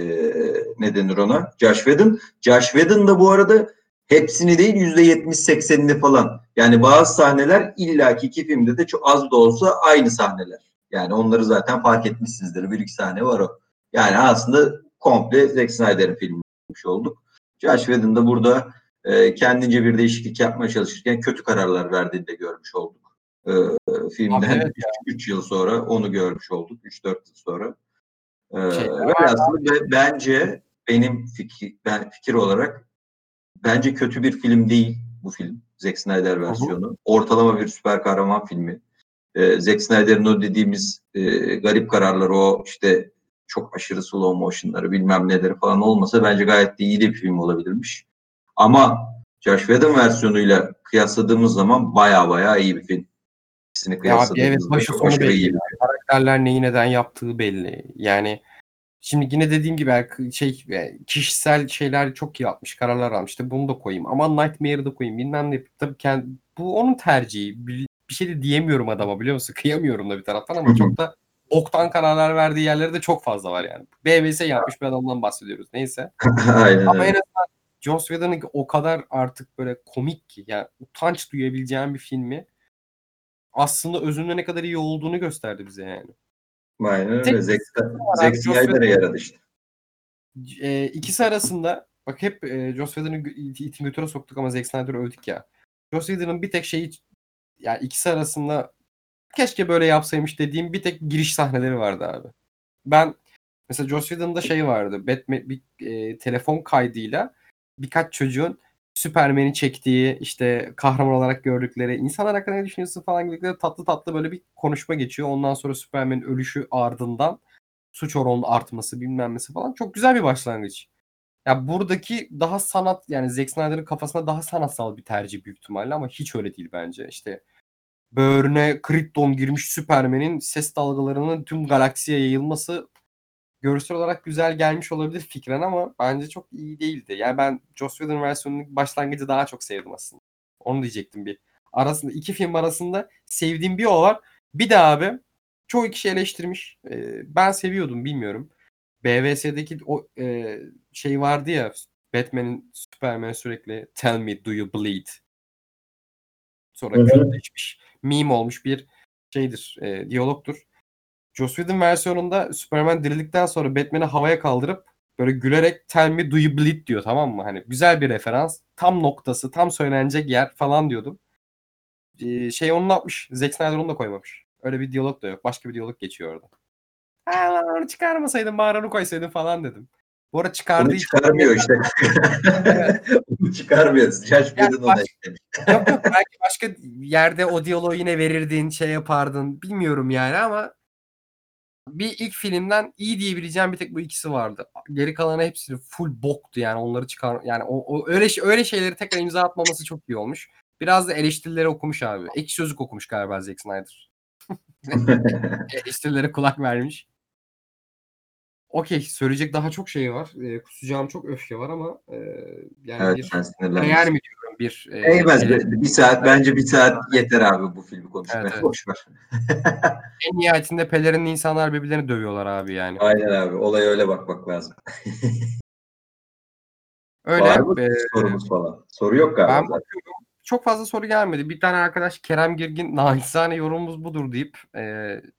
ne denir ona? Josh Whedon. Josh Whedon da bu arada hepsini değil yüzde yetmiş seksenini falan. Yani bazı sahneler illaki iki filmde de çok az da olsa aynı sahneler. Yani onları zaten fark etmişsinizdir. Bir iki sahne var o. Yani aslında komple Zack Snyder'in filmi olduk. Josh Whedon da burada e, kendince bir değişiklik yapmaya çalışırken kötü kararlar verdiğini de görmüş olduk. E, filmden evet 3 yıl sonra onu görmüş olduk. 3-4 yıl sonra. Şeyler öyle aslında ve bence benim fikir, ben fikir olarak bence kötü bir film değil bu film. Zack Snyder versiyonu. Ortalama bir süper kahraman filmi. Ee, Zack Snyder'ın o dediğimiz e, garip kararları o işte çok aşırı slow motion'ları bilmem neleri falan olmasa bence gayet de iyi de bir film olabilirmiş. Ama Josh Whedon versiyonuyla kıyasladığımız zaman baya baya iyi bir film. İkisini kıyasladığımızda evet başı sonu belli. iyi bir film. Karakterler neyi neden yaptığı belli. Yani şimdi yine dediğim gibi şey e, kişisel şeyler çok iyi yapmış. Kararlar almış. İşte bunu da koyayım. Ama Nightmare'ı da koyayım. Bilmem ne. Tabii kendi, bu onun tercihi. Bir, bir şey de diyemiyorum adama biliyor musun? <laughs> Kıyamıyorum da bir taraftan ama çok da oktan kararlar verdiği yerleri de çok fazla var yani. BVS yapmış bir adamdan bahsediyoruz. Neyse. <laughs> Aynen Ama en azından Joss Whedon'ın o kadar artık böyle komik ki yani utanç duyabileceğin bir filmi aslında özünde ne kadar iyi olduğunu gösterdi bize yani. Aynen öyle. Zack, Snyder'e yaradı işte. E, ikisi arasında bak hep e, Joss Whedon'ı itin götüre soktuk ama Zack Snyder'ı övdük ya. Joss Whedon'ın bir tek şeyi yani ikisi arasında keşke böyle yapsaymış dediğim bir tek giriş sahneleri vardı abi. Ben mesela Joss Whedon'da şey vardı. Batman bir e, telefon kaydıyla birkaç çocuğun Superman'i çektiği işte kahraman olarak gördükleri insanlar hakkında ne düşünüyorsun falan gibi tatlı tatlı böyle bir konuşma geçiyor. Ondan sonra Superman'in ölüşü ardından suç oranının artması bilmem nesi falan çok güzel bir başlangıç. Ya buradaki daha sanat yani Zack Snyder'ın kafasında daha sanatsal bir tercih büyük ihtimalle ama hiç öyle değil bence. İşte böğrüne Krypton girmiş Superman'in ses dalgalarının tüm galaksiye yayılması görsel olarak güzel gelmiş olabilir fikren ama bence çok iyi değildi. Yani ben Joss Whedon versiyonunun başlangıcı daha çok sevdim aslında. Onu diyecektim bir. Arasında iki film arasında sevdiğim bir o var. Bir de abi çoğu kişi eleştirmiş. Ee, ben seviyordum bilmiyorum. BVS'deki o e, şey vardı ya Batman'in Superman sürekli tell me do you bleed? Sonra kültleşmiş, meme olmuş bir şeydir, e, diyalogtur. Joss Whedon versiyonunda Superman dirildikten sonra Batman'i havaya kaldırıp böyle gülerek tell me do you bleed diyor tamam mı? Hani güzel bir referans. Tam noktası, tam söylenecek yer falan diyordum. Ee, şey onu yapmış? Zack Snyder onu da koymamış. Öyle bir diyalog da yok. Başka bir diyalog geçiyor orada. Ha lan onu çıkarmasaydın onu koysaydın falan dedim. Bu arada çıkardığı Onu çıkarmıyor işte. <laughs> Onu çıkarmıyor. Josh Yani baş- eklemiş. Yok yok belki başka yerde o diyaloğu yine verirdin, şey yapardın. Bilmiyorum yani ama bir ilk filmden iyi diyebileceğim bir tek bu ikisi vardı. Geri kalanı hepsi full boktu yani onları çıkar yani o, o öyle şey- öyle şeyleri tekrar imza atmaması çok iyi olmuş. Biraz da eleştirileri okumuş abi. Ekşi sözlük okumuş galiba Zack Snyder. <laughs> <laughs> Eleştirilere kulak vermiş. Okey söyleyecek daha çok şey var. E, kusacağım çok öfke var ama e, yani evet bir değer mi diyorum bir e, Eğmez. ele- Bir, bir saat bence bir saat yeter abi bu filmi konuşmaya. Evet, evet. Boş ver. <laughs> En nihayetinde pelerinli insanlar birbirlerini dövüyorlar abi yani. Aynen abi. Olaya öyle bakmak lazım. Öyle. Var mı e, sorumuz falan? Soru yok galiba. ben bakıyorum. Çok fazla soru gelmedi. Bir tane arkadaş Kerem Girgin naçizane yorumumuz budur deyip e,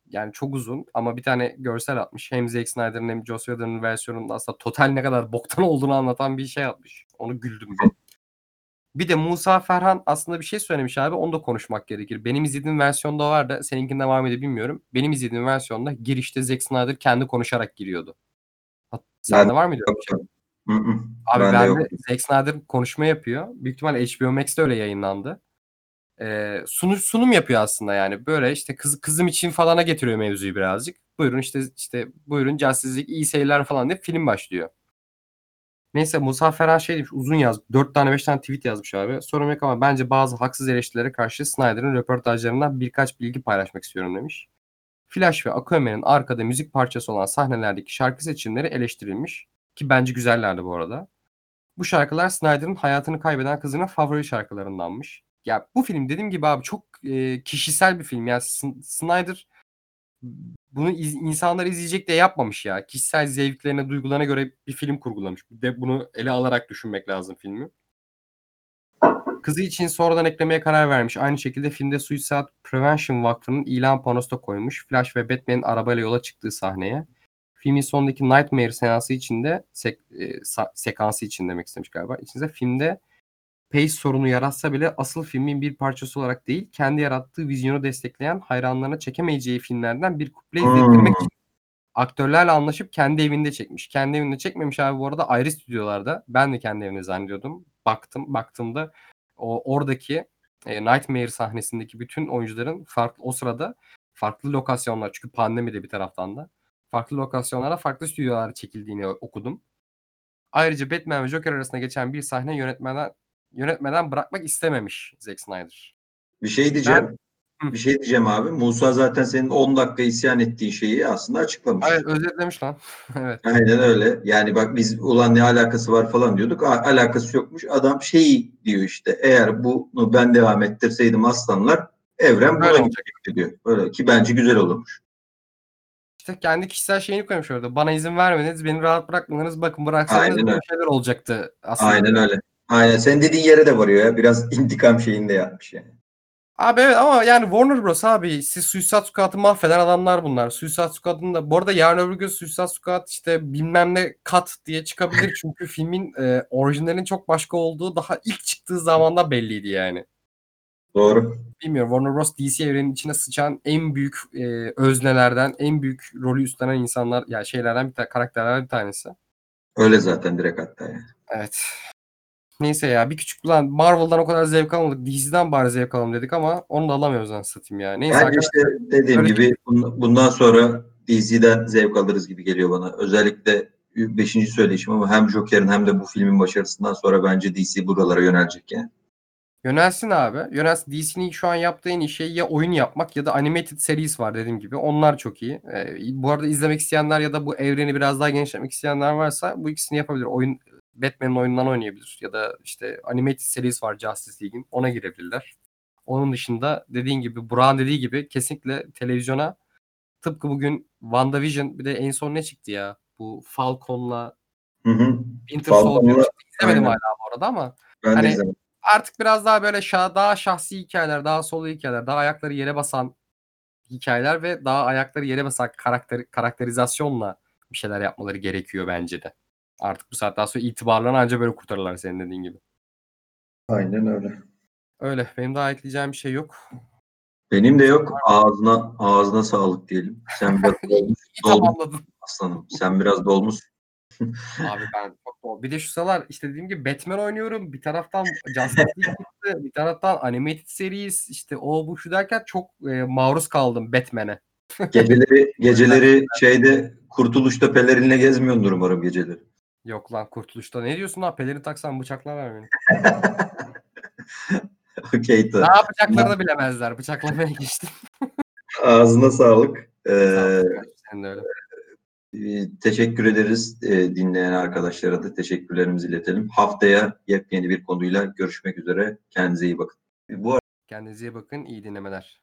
yani çok uzun ama bir tane görsel atmış. Hem Zack Snyder'ın hem Joss Whedon'ın versiyonunun aslında total ne kadar boktan <laughs> olduğunu anlatan bir şey atmış. Onu güldüm bir. Bir de Musa Ferhan aslında bir şey söylemiş abi. Onu da konuşmak gerekir. Benim izlediğim versiyonda vardı. Seninkinde var mıydı bilmiyorum. Benim izlediğim versiyonda girişte Zack Snyder kendi konuşarak giriyordu. Sende Ben- var mıydı şey? Abi Ben de ben yok. de Zack Snyder konuşma yapıyor. Büyük ihtimalle HBO Max'te öyle yayınlandı. Ee, sunu, sunum yapıyor aslında yani. Böyle işte kız, kızım için falana getiriyor mevzuyu birazcık. Buyurun işte işte buyurun League iyi seyirler falan diye film başlıyor. Neyse Musa Ferhan şey demiş uzun yaz. 4 tane 5 tane tweet yazmış abi. Sorun yok ama bence bazı haksız eleştirilere karşı Snyder'ın röportajlarından birkaç bilgi paylaşmak istiyorum demiş. Flash ve Aquaman'ın arkada müzik parçası olan sahnelerdeki şarkı seçimleri eleştirilmiş. Ki bence güzellerdi bu arada. Bu şarkılar Snyder'ın hayatını kaybeden kızının favori şarkılarındanmış. Ya bu film dediğim gibi abi çok e, kişisel bir film. Yani S- Snyder bunu iz- insanlar izleyecek diye yapmamış ya. Kişisel zevklerine, duygularına göre bir film kurgulamış. De bunu ele alarak düşünmek lazım filmi. Kızı için sonradan eklemeye karar vermiş. Aynı şekilde filmde Suicide Prevention Vakfı'nın ilan panosu da koymuş. Flash ve Batman'in arabayla yola çıktığı sahneye. Filmin sonundaki Nightmare seansı içinde sek, e, sekansı için demek istemiş galiba. İçinde filmde pace sorunu yaratsa bile asıl filmin bir parçası olarak değil, kendi yarattığı vizyonu destekleyen hayranlarına çekemeyeceği filmlerden bir kuple izlettirmek Hmm. için aktörlerle anlaşıp kendi evinde çekmiş. Kendi evinde çekmemiş abi bu arada ayrı stüdyolarda. Ben de kendi evinde zannediyordum. Baktım, baktığımda o oradaki e, Nightmare sahnesindeki bütün oyuncuların farklı o sırada farklı lokasyonlar çünkü pandemi de bir taraftan da farklı lokasyonlara farklı stüdyolarda çekildiğini okudum. Ayrıca Batman ve Joker arasında geçen bir sahne yönetmeden yönetmeden bırakmak istememiş Zack Snyder. Bir şey diyeceğim. Hı. Bir şey diyeceğim abi. Musa zaten senin 10 dakika isyan ettiğin şeyi aslında açıklamış. Evet özetlemiş lan. <laughs> evet. Aynen öyle. Yani bak biz ulan ne alakası var falan diyorduk. A- alakası yokmuş. Adam şeyi diyor işte. Eğer bunu ben devam ettirseydim aslanlar evren Böyle buna gidecekti diyor. Böyle ki bence güzel olurmuş. İşte kendi kişisel şeyini koymuş orada. Bana izin vermediniz, beni rahat bırakmadınız. Bakın bıraksanız Aynen böyle öyle. şeyler olacaktı aslında. Aynen öyle. Aynen. Sen dediğin yere de varıyor ya. Biraz <laughs> intikam şeyinde yapmış yani. Abi evet ama yani Warner Bros abi siz Suicide Squad'ı mahveden adamlar bunlar. Suicide Squad'ın da bu arada yarın öbür gün Suicide Squad işte bilmem ne kat diye çıkabilir. <laughs> Çünkü filmin e, orijinalinin çok başka olduğu daha ilk çıktığı zamanda belliydi yani. Doğru. Bilmiyorum Warner Bros. DC evrenin içine sıçan en büyük e, öznelerden, en büyük rolü üstlenen insanlar, yani şeylerden bir ta- karakterlerden bir tanesi. Öyle zaten direkt hatta yani. Evet. Neyse ya bir küçük lan Marvel'dan o kadar zevk almadık. DC'den bari zevk alalım dedik ama onu da alamıyoruz lan satayım ya. Neyse Bence arkadaşlar. işte dediğim Öyle- gibi bun- bundan sonra DC'den zevk alırız gibi geliyor bana. Özellikle 5. söyleyişim ama hem Joker'in hem de bu filmin başarısından sonra bence DC buralara yönelecek yani. Yönelsin abi. Yönelsin. DC'nin şu an yaptığı en iyi şey ya oyun yapmak ya da animated series var dediğim gibi. Onlar çok iyi. Ee, bu arada izlemek isteyenler ya da bu evreni biraz daha genişletmek isteyenler varsa bu ikisini yapabilir. Oyun Batman'in oyunundan oynayabilir. Ya da işte animated series var Justice League'in. Ona girebilirler. Onun dışında dediğin gibi Burak'ın dediği gibi kesinlikle televizyona tıpkı bugün WandaVision bir de en son ne çıktı ya? Bu Falcon'la. Winter Soldier. İzlemedim hala bu arada ama Ben Hani- de izlemedim. Artık biraz daha böyle şah, daha şahsi hikayeler, daha solo hikayeler, daha ayakları yere basan hikayeler ve daha ayakları yere basan karakter, karakterizasyonla bir şeyler yapmaları gerekiyor bence de. Artık bu saatten sonra itibarlarını ancak böyle kurtarırlar senin dediğin gibi. Aynen öyle. Öyle. Benim daha ekleyeceğim bir şey yok. Benim de yok. Ağzına ağzına sağlık diyelim. Sen biraz <laughs> dolmuş aslanım. Sen biraz dolmuş. Abi ben çok bol. Bir de şu sıralar işte dediğim gibi Batman oynuyorum. Bir taraftan Justice League çıktı. Bir taraftan Animated Series işte o bu şu derken çok e, maruz kaldım Batman'e. Geceleri <laughs> geceleri şeyde kurtuluşta pelerinle gezmiyordur umarım geceleri. Yok lan kurtuluşta. Ne diyorsun lan? Pelerin taksan bıçaklar beni. <laughs> Okey Ne yapacaklarını bilemezler. Bıçaklamaya geçtim. Ağzına sağlık. <laughs> Ee. Sen de öyle. E, teşekkür ederiz e, dinleyen arkadaşlara da teşekkürlerimizi iletelim. Haftaya yepyeni bir konuyla görüşmek üzere. Kendinize iyi bakın. Bu Kendinize iyi bakın. İyi dinlemeler.